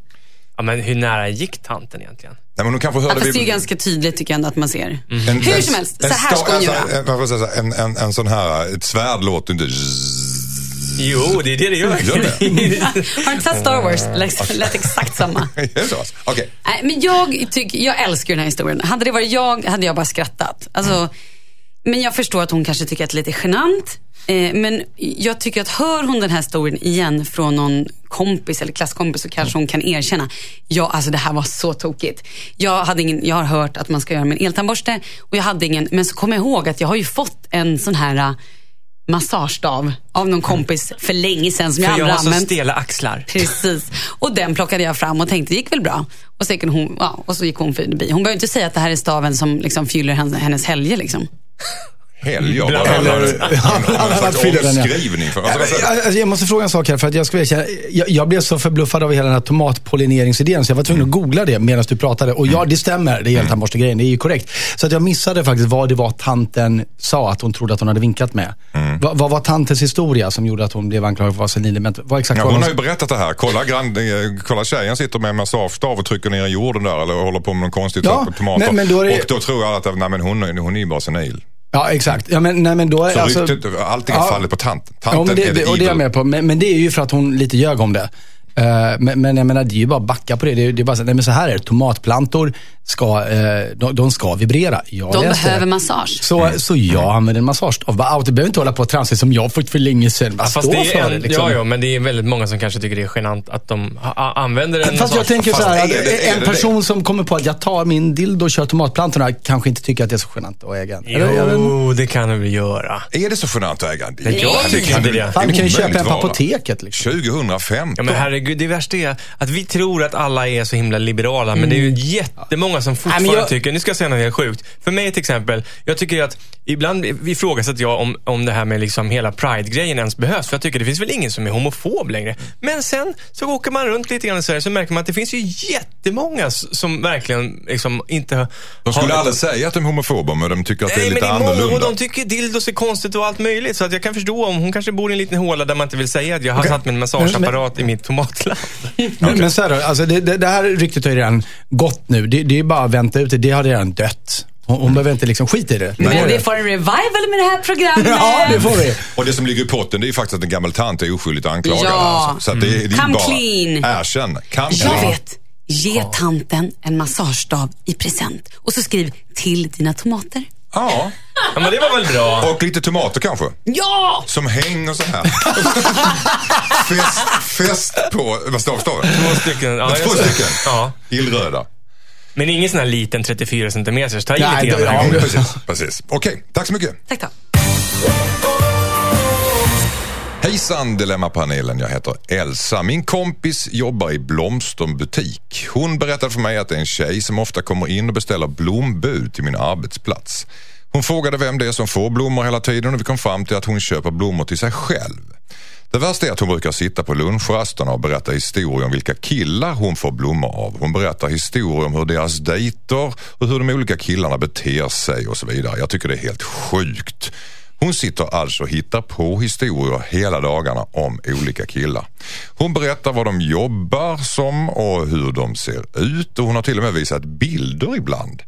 Ja, men hur nära gick tanten egentligen? Nej, men hon kanske Ja, hörde... fast det är ganska tydligt tycker jag ändå att man ser. en, Hur som helst, så här ska hon alltså, göra. En, en, en, sån här, ett svärd låter inte... Jo, det är det det gör. Har du inte sett Star Wars? Lät, lät exakt samma. Nej, men jag, tycker, jag älskar ju den här historien. Hade det varit jag hade jag bara skrattat. Alltså, men jag förstår att hon kanske tycker att det är lite genant. Eh, men jag tycker att hör hon den här historien igen från någon kompis eller klasskompis så kanske hon kan erkänna. Ja, alltså det här var så tokigt. Jag, hade ingen, jag har hört att man ska göra med en eltandborste och jag hade ingen. Men så kom jag ihåg att jag har ju fått en sån här massagestav av någon kompis för länge sedan som jag För jag aldrig har så använt. stela axlar. Precis. Och den plockade jag fram och tänkte, det gick väl bra. Och så gick hon, ja, och så gick hon förbi. Hon behöver inte säga att det här är staven som liksom fyller hennes, hennes helger. Liksom. Helger. Bland Vad annat. handlar det- Bland någon annat slags fyller den, ja. omskrivning för... Alltså, säger du? Alltså, jag måste fråga en sak här, för att jag, ska erkänna, jag, jag blev så förbluffad av hela den här tomatpollineringsidén så jag var tvungen att googla det medan du pratade. Och ja, det stämmer, det är eltandborste-grejen, det är ju korrekt. Så att jag missade faktiskt vad det var tanten sa att hon trodde att hon hade vinkat med. Vad, vad var tantens historia som gjorde att hon blev anklagad för att vara senildement? Vad exakt Ja, hon hon- har ju berättat det här. Kolla, grann, eh, kolla tjejen sitter med en massagestav och trycker ner i jorden där eller håller på med någon konstigt Ja, med tomater. men- men då det- Och då tror jag att nej, men hon, hon är ju bara senil. Ja, exakt. Ja, men, nej, men då, Så alltså, ryktet, allting är Ja. fallet på tanten. Tanten Ja, det, är det, och det är jag med på. Men, men det är ju för att hon lite ljög om det. Eh, men, men jag menar, det är ju bara att backa på det. Det är, det är bara så, nej men så här är det. Tomatplantor ska, eh, de, de ska vibrera. Jag De behöver det. massage. Så, så jag använder en massagestav. Bara, "Ah, Du behöver inte hålla på och tramsa som jag fått för länge sedan. Bara Fast stå det för är det. en, Liksom. ja, ja, men det är väldigt många som kanske tycker det är genant att de använder en Fast jag tänker så här, är att det- en det person som kommer på att jag tar min dildo och kör tomatplantorna kanske inte tycker att det är så genant att äga en. Jo, det kan du väl göra. Är det så genant att äga en jag tycker inte det. Fan, du kan ju köpa en på apoteket. Liksom. 2015. Ja, men herregud, det värsta är att vi tror att alla är så himla liberala, men det är ju jättemånga som fortfarande Nej, men jag- tycker, nu ska jag säga något helt sjukt. För mig till exempel, jag tycker att ibland ifrågasätter jag om, om det här med liksom hela pride-grejen ens behövs. För jag tycker det finns väl ingen som är homofob längre. Men sen så åker man runt lite grann i Sverige så märker man att det finns ju jättemånga som verkligen liksom inte De skulle har- aldrig säga att de är homofoba, men de tycker att det är Nej, men lite det är många annorlunda. och de tycker dildos är konstigt och allt möjligt. Så att jag kan förstå om hon kanske bor i en liten håla där man inte vill säga att jag har Okej. satt min massageapparat i mitt tomatland. Men, men så här då, alltså det, det, det här ryktet har ju redan gått nu. Det, det är bara att vänta ut det. Det har redan dött. Hon, hon behöver inte liksom skit i det. Men vi får en revival med det här programmet. Ja, det får vi. Och det som ligger i potten det är ju faktiskt att en gammal tant är oskyldigt anklagad. Ja. Alltså. Så att det, det är ju Come bara clean. erkänn. Come Jag clean. vet. Ge tanten en massagestav i present. Och så skriv till dina tomater. Ja, Ja, men det var väl bra. och lite tomater kanske. Ja! Som hänger så här. fäst, fäst på, vad står det? Två stycken. Ja, Två stycken. Ja. Illröda. Men ingen sån här liten 34 centimeters. Ta i lite det- grann. ja, Precis, precis. Okej, tack så mycket. Tack då. Hejsan Dilemmapanelen, jag heter Elsa. Min kompis jobbar i blomsterbutik. Hon berättade för mig att det är en tjej som ofta kommer in och beställer blombud till min arbetsplats. Hon frågade vem det är som får blommor hela tiden och vi kom fram till att hon köper blommor till sig själv. Det värsta är att hon brukar sitta på lunchrasterna och berätta historier om vilka killar hon får blommor av. Hon berättar historier om hur deras dejter och hur de olika killarna beter sig och så vidare. Jag tycker det är helt sjukt. Hon sitter alltså och hittar på historier hela dagarna om olika killar. Hon berättar vad de jobbar som och hur de ser ut och hon har till och med visat bilder ibland.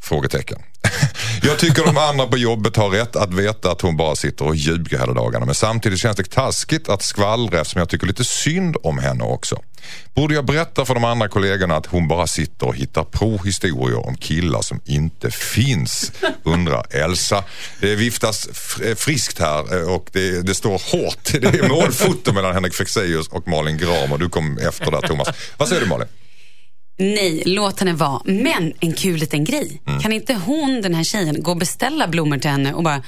Frågetecken. Jag tycker de andra på jobbet har rätt att veta att hon bara sitter och ljuger hela dagarna. Men samtidigt känns det taskigt att skvallra eftersom jag tycker lite synd om henne också. Borde jag berätta för de andra kollegorna att hon bara sitter och hittar på historier om killar som inte finns? Undrar Elsa. Det viftas fr- friskt här eh, och det, det står hårt. Det är målfoto mellan Henrik Fexeus och Malin Gram och du kom efter där Thomas. Vad säger du Malin? Nej, låt henne vara. Men en kul liten grej. Mm. Kan inte hon, den här tjejen, gå och beställa blommor till henne och bara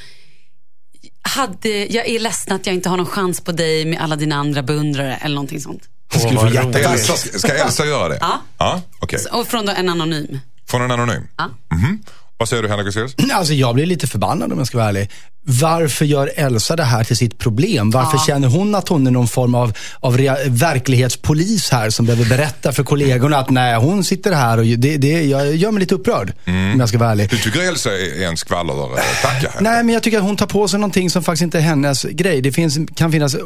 hade, jag är ledsen att jag inte har någon chans på dig med alla dina andra beundrare eller någonting sånt. skulle Åh, få hjärtattack. ska Elsa göra det? Ja. ja okej. Och från då en anonym. Från en anonym? Ja. Mhm. Vad säger du Henrik? Alltså jag blir lite förbannad om jag ska vara ärlig. Varför gör Elsa det här till sitt problem? Varför känner hon att hon är någon form av, av verklighetspolis här som behöver berätta för kollegorna att nej, hon sitter här och det, det jag gör mig lite upprörd. Om jag ska vara ärlig. Du tycker Elsa är en skvallertacka? här? Nej, men jag tycker att hon tar på sig någonting som faktiskt inte är hennes grej. Det finns, kan finnas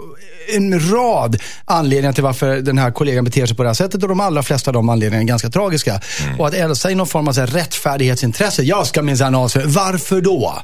en rad anledningar till varför den här kollegan beter sig på det här sättet och de allra flesta av de anledningarna är ganska tragiska. Och att Elsa i någon form av så här rättfärdighetsintresse, jag ska minsann avslöja. Varför då?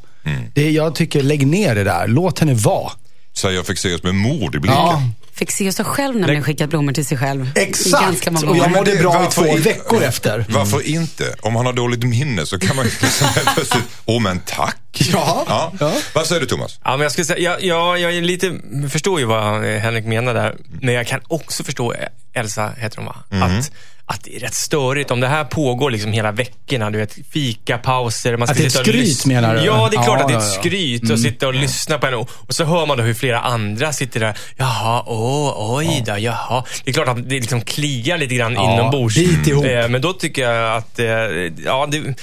Det, jag tycker, lägg ner det där. Låt henne vara. Säger Fexeus med mord i blicken. Ja, Fick se sig själv nämligen skickat blommor till sig själv. Exakt. Och jag mådde bra i två veckor efter. Varför inte? Om han har dåligt minne så kan man ju liksom plötsligt, åh men tack. Ja. Ja. Vad säger du Thomas? Ja, men jag skulle säga, jag, jag, jag är lite, förstår ju vad eh, Henrik menar där. Men jag kan också förstå, eh, Elsa heter hon va? Att, att det är rätt störigt om det här pågår liksom hela veckorna. Du vet, fikapauser. Man ska Att det är ett skryt, menar du? Ja, det är klart Ja, att det är ja, ett ja. skryt att sitta och lyssna på henne. Och, och så hör man då hur flera andra sitter där. Jaha, åh, oj då, jaha. Det är klart att det liksom kliar lite grann Ja, inombords. bit ihop. Eh, Men då tycker jag att, eh, ja, det,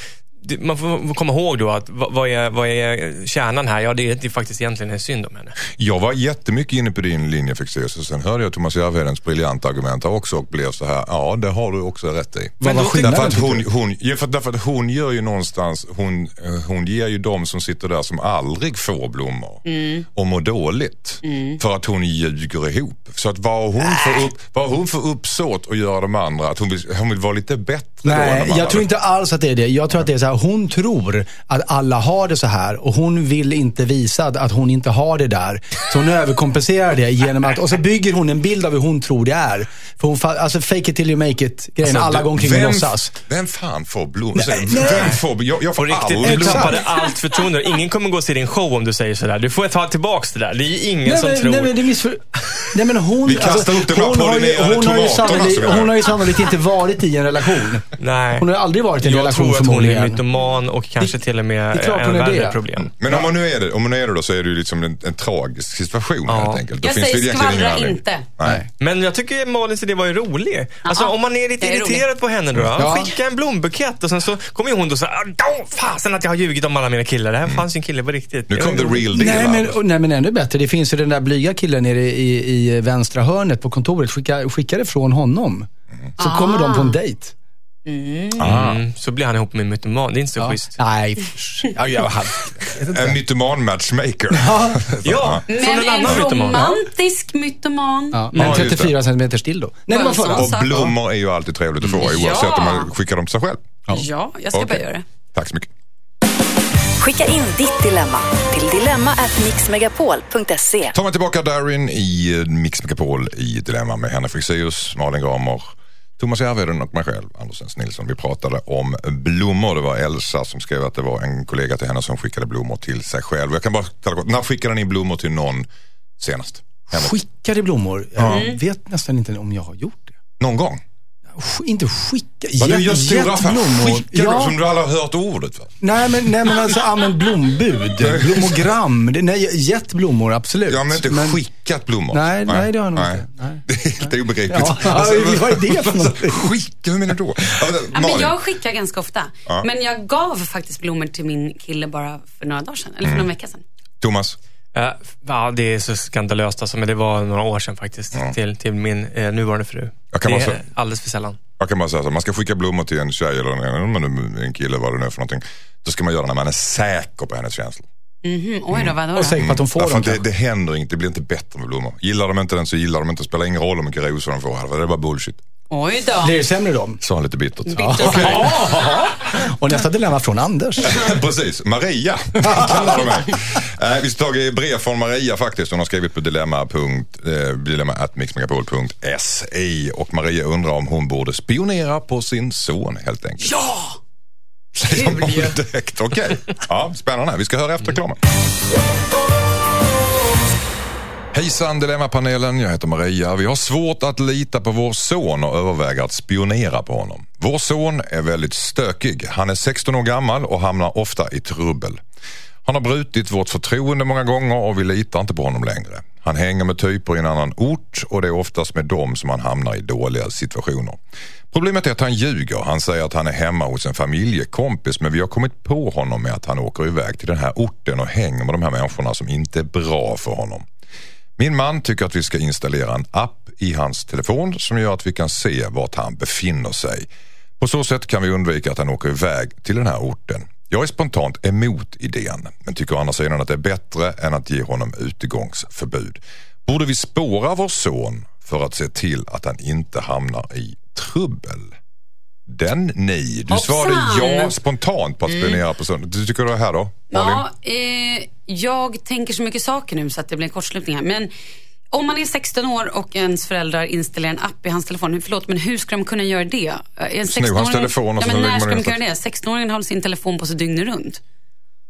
man får komma ihåg då att vad, vad, är, vad är kärnan här? Ja, det är, det är faktiskt egentligen en synd om henne. Jag var jättemycket inne på din linje Fexeus och sen hörde jag Thomas Järvedens briljanta argument också och blev så här, ja det har du också rätt i. Vad var då- skillnaden, Därför att, hon, hon, ja, för, därför att hon gör ju någonstans, hon, eh, hon ger ju de som sitter där som aldrig får blommor och mår dåligt. För att hon ljuger ihop. Så att vad hon, får upp, vad hon får uppsåt att göra de andra, att hon vill, hon vill vara lite bättre då än de Nej, andra. jag tror inte alls att det är det. Jag tror att det är så här, hon tror att alla har det så här och hon vill inte visa att- hon inte har det där. Så hon överkompenserar det genom att, och så bygger hon en bild av hur hon tror det är. För hon, alltså fake it till you make it grejen, Alltså, alla och vem- låtsas. Vem fan får blommor? Nej, Vem får, jag, jag får riktigt, aldrig du tappade allt förtroende. Ingen kommer gå och se din show om du säger sådär. Du får ta tillbaks det där. Det är ju ingen Nej som men, tror... nej men det missför... Nej men hon... alltså, Vi kastar upp de här hon har ju, hon, har ju sannolikt, som är- hon har ju sannolikt inte varit i en relation. Nej. Hon har ju aldrig varit i en jag relation tror att hon är förmodligen. Mytoman och kanske till och med det en är värre det. problem. Men om hon nu är det, om hon är det då så är det ju liksom en, en tragisk situation Ja. helt enkelt. Då Jag finns det säger skvallra inte. Nej. Men jag tycker Malins idé var ju rolig. Alltså Ja, om man är lite det är irriterad på henne då. Ja. Skicka en blombukett och sen så kommer ju hon då säga Åh, fasen att jag har ljugit om alla mina killar. Det här fanns ju en kille på riktigt. Nu Det kom the real deal. Nej men, och, nej men ännu bättre, det finns ju den där blyga killen nere i, i vänstra hörnet på kontoret. Skicka, skicka det från honom. Så kommer de på en dejt. Mm, så blir han ihop med en mytoman. Det är inte så Ja. schysst. Nej, ja, jag hade... En mytoman-matchmaker. Ja, från Men en en annan mytoman. romantisk mytoman. Ja, men Ja, just 34 centimeter still då. Nej, var förra. Och blommor är ju alltid trevligt att få oavsett Ja. om man skickar dem till sig själv. Ja, jag ska bara Okej. göra det. Tack så mycket. Skicka in ditt dilemma till dilemma@mixmegapol.se. tar man tillbaka Darin i Mix Megapol i Dilemma med Henrik Fexeus, Malin Gramer, Thomas Järvheden och mig själv, Anders S. Nilsson. Vi pratade om blommor. Det var Elsa som skrev att det var en kollega till henne som skickade blommor till sig själv. Jag kan bara ställa. När skickade ni blommor till någon senast? Henrik? Skickade blommor. Jag vet nästan inte om jag har gjort det. Någon gång? Inte skicka. Vad du gör stora affärer. jetblommor. Skickar Ja. du som du aldrig har hört ordet? Va? Nej men, nej, men alltså använd blombud. Blommogram. Det- Nej, gett blommor, absolut. Jag har inte skickat blommor. Nej, nej, det har jag nog Nej. inte. Nej. Det är helt obegripligt. Ja, vad är det för något? Skicka, hur menar du då? Ja, Ja, men jag skickar ganska ofta. Ja. Men jag gav faktiskt blommor till min kille bara för några dagar sedan. Eller för någon vecka sedan. Thomas? Eh, Ja, det är så skandalöst alltså, men det var några år sedan faktiskt. Till, till min eh, nuvarande fru. Det är säga- alldeles för sällan. Jag kan bara säga så, man ska skicka blommor till en tjej eller en, en, en kille, vad det nu är för någonting. Då ska man göra det när man är säker på hennes känslor. Mhm, Oj då, vadå Och då? att de får dem det, det händer inte, det blir inte bättre med blommor. Gillar de inte den så gillar de inte. Det spelar ingen roll hur mycket rosor de får. Det är bara bullshit. Oj då. Blir det sämre då? Sa han lite bittert. Bitter Och nästa dilemma från Anders. Precis, Maria kallar de mig. Eh, vi ska ta ett brev från Maria faktiskt. Hon har skrivit på dilemma. eh, dilemma.mixmegapol.se och Maria undrar om hon borde spionera på sin son helt enkelt. Ja! Säger ju. direkt. Okej, ja, spännande. Vi ska höra efter reklamen. Hejsan Dilemmapanelen, jag heter Maria. Vi har svårt att lita på vår son och överväger att spionera på honom. Vår son är väldigt stökig. Han är 16 år gammal och hamnar ofta i trubbel. Han har brutit vårt förtroende många gånger och vi litar inte på honom längre. Han hänger med typer i en annan ort och det är oftast med dem som han hamnar i dåliga situationer. Problemet är att han ljuger. Han säger att han är hemma hos en familjekompis men vi har kommit på honom med att han åker iväg till den här orten och hänger med de här människorna som inte är bra för honom. Min man tycker att vi ska installera en app i hans telefon som gör att vi kan se vart han befinner sig. På så sätt kan vi undvika att han åker iväg till den här orten. Jag är spontant emot idén men tycker å andra sidan att det är bättre än att ge honom utegångsförbud. Borde vi spåra vår son för att se till att han inte hamnar i trubbel? Den ni. Du svarade Hoppsan! ja spontant på att spionera på sonen. Du tycker det här då? Malin? Ja, eh, jag tänker så mycket saker nu så att det blir en kortslutning här. Men om man är 16 år och ens föräldrar installerar en app i hans telefon, förlåt men hur ska de kunna göra det? En Sno hans 16-åring telefon och ja, men när ska de in göra det? 16-åringen har sin telefon på sig dygnet runt.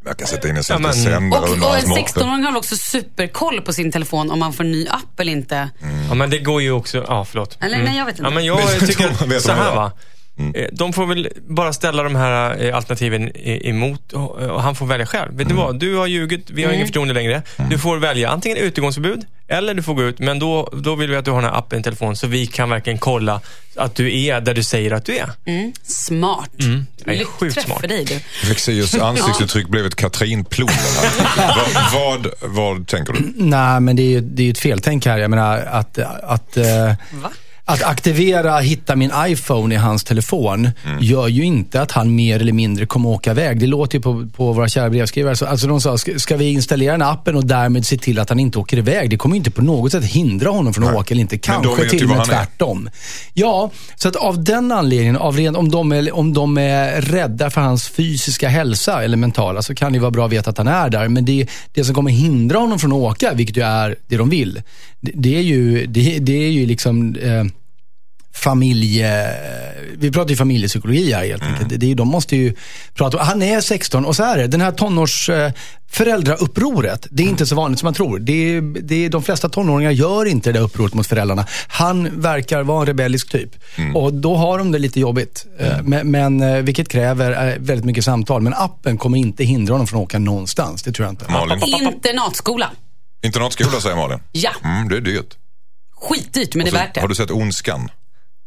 Jag kan sätta in en Ja, men- sändare Och, och en måtte. 16-åring har också superkoll på sin telefon om man får en ny app eller inte. Ja, men det går ju också... Ja, förlåt. Eller, nej, jag vet inte. Ja, men jag tycker så här va. Eh, De får väl bara ställa de här eh, alternativen emot och han får välja själv. Vet du Mm. vad? Du har ljugit, vi har ingen förtroende längre. Du får välja antingen utegångsförbud eller du får gå ut. Men då, då vill vi att du har den här appen i telefon så vi kan verkligen kolla att du är där du säger att du är. Mm, smart. Jag är sjukt Lyckträff smart. för dig du. Fexeus ansiktsuttryck blev ett Katrin-ploden. här. vad, vad, vad tänker du? Nej, men det är ju det är ett feltänk här. Jag menar att, att, eh, Va? Att aktivera hitta min iPhone i hans telefon gör ju inte att han mer eller mindre kommer åka iväg. Det låter ju på, på våra kära brevskrivare. Så, alltså de sa, ska, ska vi installera den appen och därmed se till att han inte åker iväg? Det kommer ju inte på något sätt hindra honom från att Nej. åka eller inte. Kanske till och med är. tvärtom. Ja, så att av den anledningen, av ren, om, de är, om de är rädda för hans fysiska hälsa eller mentala, så kan det vara bra att veta att han är där. Men det, det som kommer hindra honom från att åka, vilket ju är det de vill, det, det är ju, det, det är ju liksom eh, familje... Vi pratar ju familjepsykologi här helt enkelt. Det är, ju- de måste ju prata Han är 16 och så här är det. Den här tonårs... Eh, föräldraupproret, det är inte så vanligt som man tror. Det är, det är, de flesta tonåringar gör inte det där upproret mot föräldrarna. Han verkar vara en rebellisk typ. Och då har de det lite jobbigt. Eh, Men, men, eh, vilket kräver eh, väldigt mycket samtal. Men appen kommer inte hindra honom från att åka någonstans. Det tror jag inte. Malin? Internatskola. Internatskola säger Malin. Ja, Mm, det är dyrt. skitdyrt men det är Så, värt det. har du sett Ondskan?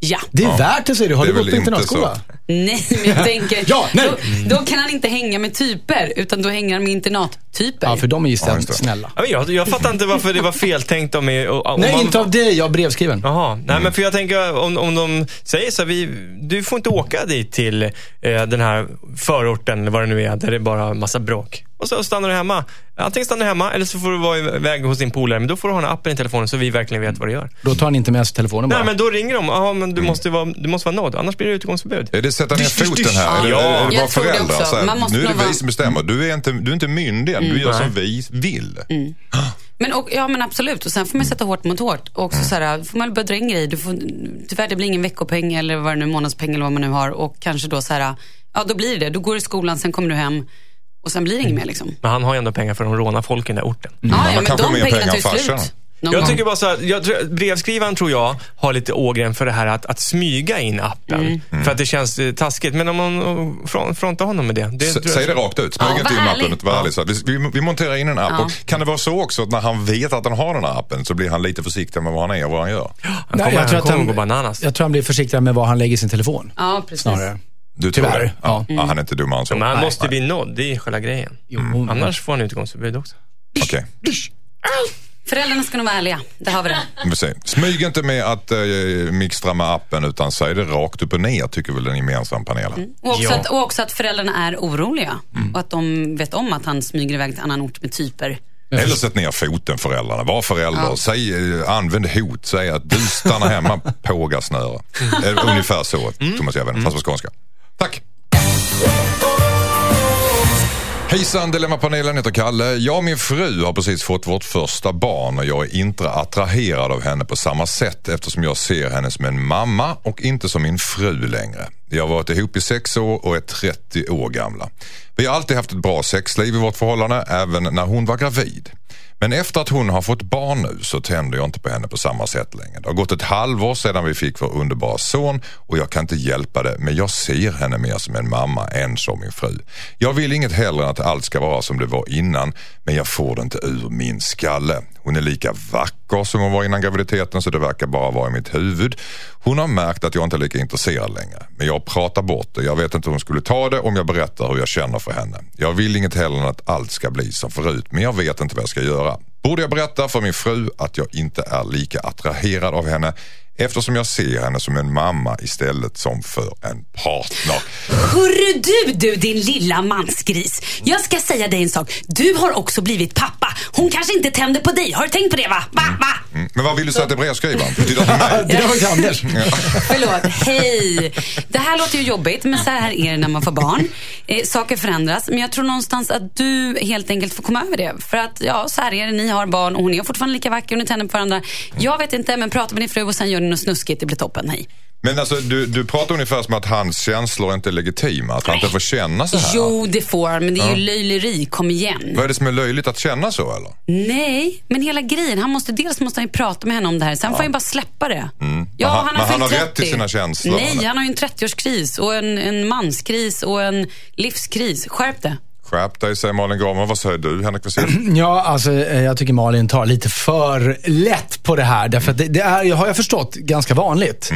Ja. Det är värt det säger du. Har Det du gått på internatskola? så. Nej, men jag tänker, Ja, nej. Då, då kan han inte hänga med typer, utan då hänger han med internattyper. Ja, för de är ju Ja, snälla. Ja, Jag, jag fattar inte varför det var feltänkt om... mig- och- om Nej, man- inte av dig. Jag är brevskriven. Jaha, nej men för jag tänker om, om de säger så här, vi, du får inte åka dit till eh, den här förorten eller vad det nu är, där det är bara massa bråk. Och så stannar du hemma. Antingen stannar du hemma eller så får du vara iväg hos din polare. Men då får du ha här appen i telefonen så vi verkligen vet vad du gör. Då tar han inte med sig telefonen bara. Nej men då ringer de. Ja men du måste vara, du måste vara nådd, annars blir det utegångsförbud. Är det sätta ner foten här? Är det, Ja, är det bara jag föräldrar? Så här, nu är det vara- vi som bestämmer. Du är inte, du är inte myndig än. Du gör som vi vill. Men, och, ja men absolut, och sen får man sätta hårt mot hårt. Och också så här, får man börja dra in grejer. Du får, tyvärr det blir ingen veckopeng eller vad det nu månadspeng eller vad man nu har. Och kanske då så här, ja då blir det det. Då går du i skolan, sen kommer du hem och sen blir det inget mer liksom. Men han har ju ändå pengar för att råna folk i den där orten. Ja, man ja, men kanske har de mer pengarna pengar tar slut. Någon Jag gång. tycker bara så här, jag tror, brevskrivaren tror jag har lite ågren för det här att, att smyga in appen. För att det känns eh, taskigt. Men om man oh, front, frontar honom med det. det S- Säg det rakt ut. Smyg Ja, inte in appen. Var ärlig. Så att vi, vi, vi monterar in en app. Ja. Och kan det vara så också att när han vet att han har den här appen så blir han lite försiktig med vad han är och vad han gör? Han Nej, kommer, jag tror han att han- gå bananas. Jag tror han blir försiktigare med var han lägger sin telefon. Ja, precis. Snarare. Du tror Tyvärr, det? Ja. Ja, han är inte dummare än så. Men han Nej, måste bli nådd, det är själva grejen. Jo, Annars får han utegångsförbud också. Okej. Föräldrarna ska nog vara ärliga. Där har vi det. Smyg inte med att eh, mixtra med appen utan säg det rakt upp och ner tycker väl den gemensamma panelen. Och också, Ja. att, och också att föräldrarna är oroliga. Och att de vet om att han smyger iväg till annan ort med typer. Eller sätt ner foten föräldrarna. Var förälder. Ja. Säg, eh, använd hot. Säg att du stannar hemma, påga snöre. Eh, Ungefär så, Thomas Järven, fast på skånska. Tack! Hejsan Dilemmapanelen heter Kalle. Jag och min fru har precis fått vårt första barn och jag är inte attraherad av henne på samma sätt eftersom jag ser henne som en mamma och inte som min fru längre. Vi har varit ihop i sex år och är 30 år gamla. Vi har alltid haft ett bra sexliv i vårt förhållande, även när hon var gravid. Men efter att hon har fått barn nu så tänder jag inte på henne på samma sätt längre. Det har gått ett halvår sedan vi fick vår underbara son och jag kan inte hjälpa det men jag ser henne mer som en mamma än som min fru. Jag vill inget hellre än att allt ska vara som det var innan men jag får det inte ur min skalle. Hon är lika vacker som hon var innan graviditeten så det verkar bara vara i mitt huvud. Hon har märkt att jag inte är lika intresserad längre men jag pratar bort det. Jag vet inte hur hon skulle ta det om jag berättar hur jag känner för henne. Jag vill inget hellre än att allt ska bli som förut men jag vet inte vad jag ska göra. Borde jag berätta för min fru att jag inte är lika attraherad av henne eftersom jag ser henne som en mamma istället som för en partner. Hörru du, du din lilla mansgris. Jag ska säga dig en sak. Du har också blivit pappa. Hon kanske inte tänder på dig. Har du tänkt på det va? Va? Va? Mm. Men vad vill du säga till brevskrivaren? Till mig? Det var inte Anders. Förlåt, hej. Det här låter ju jobbigt, men så här är det när man får barn. Eh, saker förändras, men jag tror någonstans att du helt enkelt får komma över det. För att, ja, så här är det. Ni har barn och hon är fortfarande lika vacker och ni tänder på varandra. Jag vet inte, men prata med din fru och sen gör ni något snuskigt. Det blir toppen. Hej. Men alltså, du, du pratar ungefär som att hans känslor inte är legitima. Att han inte får känna så här. Jo, det får han, men det är ju löjleri. Kom igen. Vad är det som är löjligt att känna så eller? Nej, men hela grejen. Han måste, dels måste han ju prata med henne om det här. Sen får han ju bara släppa det. Ja, Men han- men han fyllt har rätt till 30. sina känslor, Nej, han har ju en 30-årskris och en, en manskris och en livskris. Skärp det. Skärp dig säger Malin Gramer. Vad säger du Henrik Westin? Ja, alltså eh, jag tycker Malin tar lite för lätt på det här. Därför att det, det är, har jag förstått, ganska vanligt.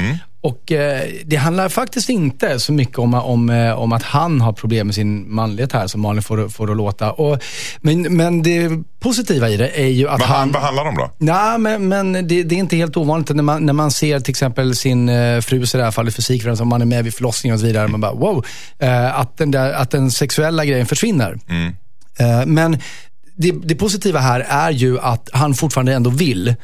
Och eh, det handlar faktiskt inte så mycket om, om, eh, om att han har problem med sin manlighet här, som Malin får, får att låta. Och, men, men det positiva i det är ju att Vad, han... vad handlar det om då? Nej, men, men det, det är inte helt ovanligt när man, när man ser till exempel sin eh, frus, i det här fallet fysikförälder, som man är med vid förlossningen och så vidare. Man bara, wow. Eh, att, den där, att den sexuella grejen försvinner. Eh, men det, det positiva här är ju att han fortfarande ändå vill.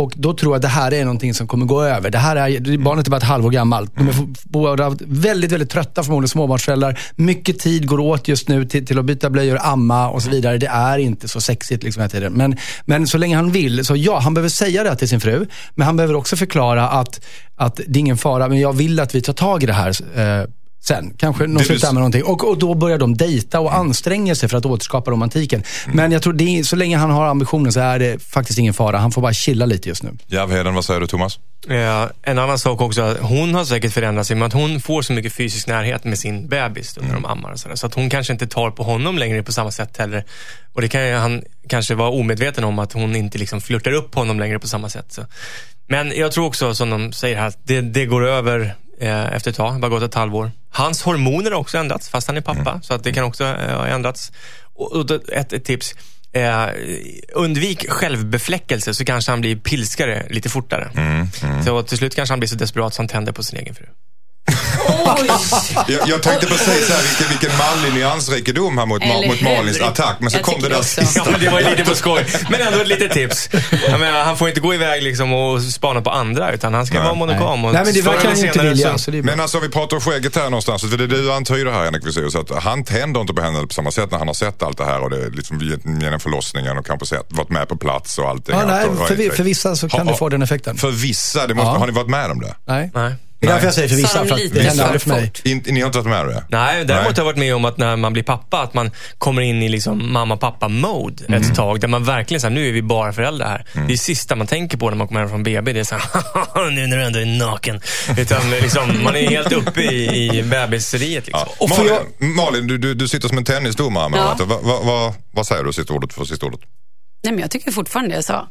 Och då tror jag att det här är någonting som kommer gå över. Det här är, barnet är bara ett halvår gammalt. De är båda väldigt, väldigt trötta förmodligen småbarnsföräldrar. Mycket tid går åt just nu till, till att byta blöjor, amma och så vidare. Det är inte så sexigt liksom hela tiden. Men, men så länge han vill, så ja, han behöver säga det till sin fru. Men han behöver också förklara att, att det är ingen fara, men jag vill att vi tar tag i det här eh, sen. Kanske någon du slutar med någonting. Och, och då börjar de dejta och anstränga sig för att återskapa romantiken. Men jag tror det är, så länge han har ambitionen så är det faktiskt ingen fara. Han får bara chilla lite just nu. Järvheden, vad säger du Thomas? Eh, en annan sak också, att hon har säkert förändrat sig med att hon får så mycket fysisk närhet med sin bebis när de ammar. Och sådär. så att hon kanske inte tar på honom längre på samma sätt heller. Och det kan ju han kanske vara omedveten om att hon inte liksom flörtar upp honom längre på samma sätt. Så. Men jag tror också, som de säger här, att det, det går över eh, efter ett tag. Det har bara gått ett halvår. Hans hormoner har också ändrats, fast han är pappa. Så att det kan också eh, ha ändrats. Och, och ett, ett tips. Eh, undvik självbefläckelse så kanske han blir pilskare lite fortare. Så till slut kanske han blir så desperat så han tänder på sin egen fru. Jag, jag tänkte precis här, vilken, vilken manlig nyansrikedom här mot, Eller mot Malins attack. Men så Jag kom det där sista. Ja, men det var ju lite på skoj. Men ändå ett litet tips. Jag menar, han får inte gå iväg liksom och spana på andra, utan han ska Nej. vara monogam. Och Nej, men det verkar han inte vilja. är. Men alltså vi pratar om skägget här någonstans. För det du antyder här Henrik så att han tänder inte på henne på samma sätt när han har sett allt det här och det är liksom genom förlossningen och kanske sett, varit med på plats och allting. Ja, nej, för, vi- för vissa så kan Ha- det få den effekten. För vissa, det måste, Ja. har ni varit med om det? Nej. Nej. Det är därför jag säger för Sa vissa, för att det händer aldrig för mig. Inte, ni har inte varit med om det? Nej, däremot Nej. har jag varit med om att när man blir pappa, att man kommer in i liksom mamma-pappa-mode Mm. ett tag. Där man verkligen säger nu är vi bara föräldrar här. Det är sista man tänker på när man kommer hem från BB. Det är så här, nu när du ändå är naken. Utan liksom, man är helt uppe i, i bebiseriet. Liksom. Ja. Malin, jag- Malin du, du, du sitter som en tennisdomare med Ja. ja. vad, vad, vad, vad säger du sista ordet för sista ordet? Nej, men jag tycker fortfarande det jag sa.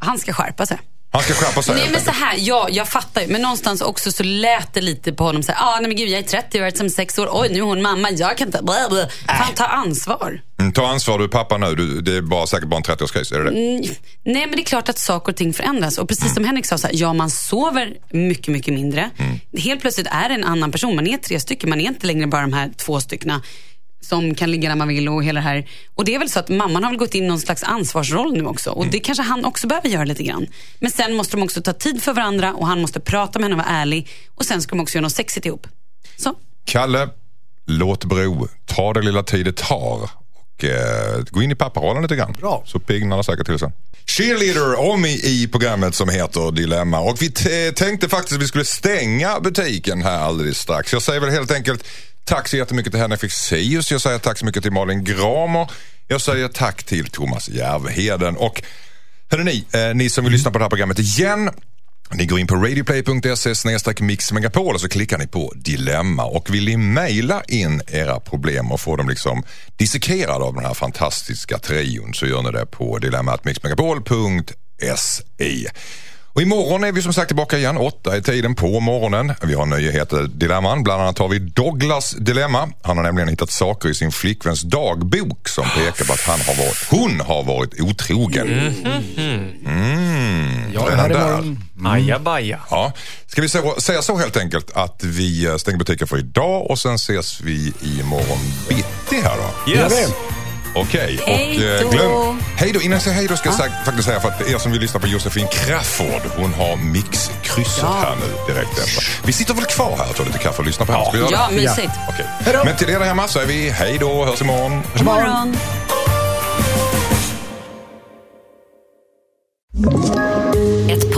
Han ska skärpa sig. Han ska skärpa sig Nej men så här, ja jag fattar ju. Men någonstans också så lät det lite på honom så här, ah, nej men gud jag är 30 och har varit som sex år. Oj nu är hon mamma, jag kan inte, blä, blä. Fan ta ansvar. Mm, ta ansvar, du är pappa nu. Du, det är bara, säkert bara en 30-årskris, är det det? Mm, nej, men det är klart att saker och ting förändras. Och precis som Henrik sa, så här, ja man sover mycket, mycket mindre. Helt plötsligt är det en annan person. Man är tre stycken, man är inte längre bara de här två styckena som kan ligga när man vill och hela det här. Och det är väl så att mamman har väl gått in i någon slags ansvarsroll nu också. Och det kanske han också behöver göra lite grann. Men sen måste de också ta tid för varandra och han måste prata med henne och vara ärlig. Och sen ska de också göra något sexigt ihop. Så. Kalle, låt bero. Ta det lilla tid det tar. Och eh, gå in i papparollen lite grann. Bra. Så piggnar det säkert till sen. Cheerleader Omi i programmet som heter Dilemma. Och vi tänkte faktiskt att vi skulle stänga butiken här alldeles strax. Jag säger väl helt enkelt tack så jättemycket till Henrik Fexeus. Jag säger tack så mycket till Malin Gramer. Jag säger tack till Thomas Järvheden. Och hörrni, eh, ni som vill lyssna på det här programmet igen. Ni går in på radioplay.se snedstreck mixmegapol och så klickar ni på dilemma och vill ni mejla in era problem och få dem liksom dissekerade av den här fantastiska trion så gör ni det på dilemmatmixmegapol.se. Och imorgon är vi som sagt tillbaka igen, åtta i tiden på morgonen. Vi har nyheter dilemman, bland annat har vi Douglas dilemma. Han har nämligen hittat saker i sin flickväns dagbok som pekar på att han har varit, hon har varit otrogen. Mm. Ja, Redan här där. imorgon. Ajabaja. Ja. Ska vi säga, säga så helt enkelt att vi eh, stänger butiken för idag och sen ses vi imorgon bitti här då? Yes. Okej, och Hej eh, glöm... Hej då! Innan jag säger hej då ska jag faktiskt säga för att er som vill lyssna på Josefin Crafoord, hon har mixkrysset Ja. här nu direkt efter. Vi sitter väl kvar här och tar lite kaffe och lyssnar på henne? Ja, mysigt. Hej då. Men till er där hemma säger vi hej då, hörs imorgon. God morgon.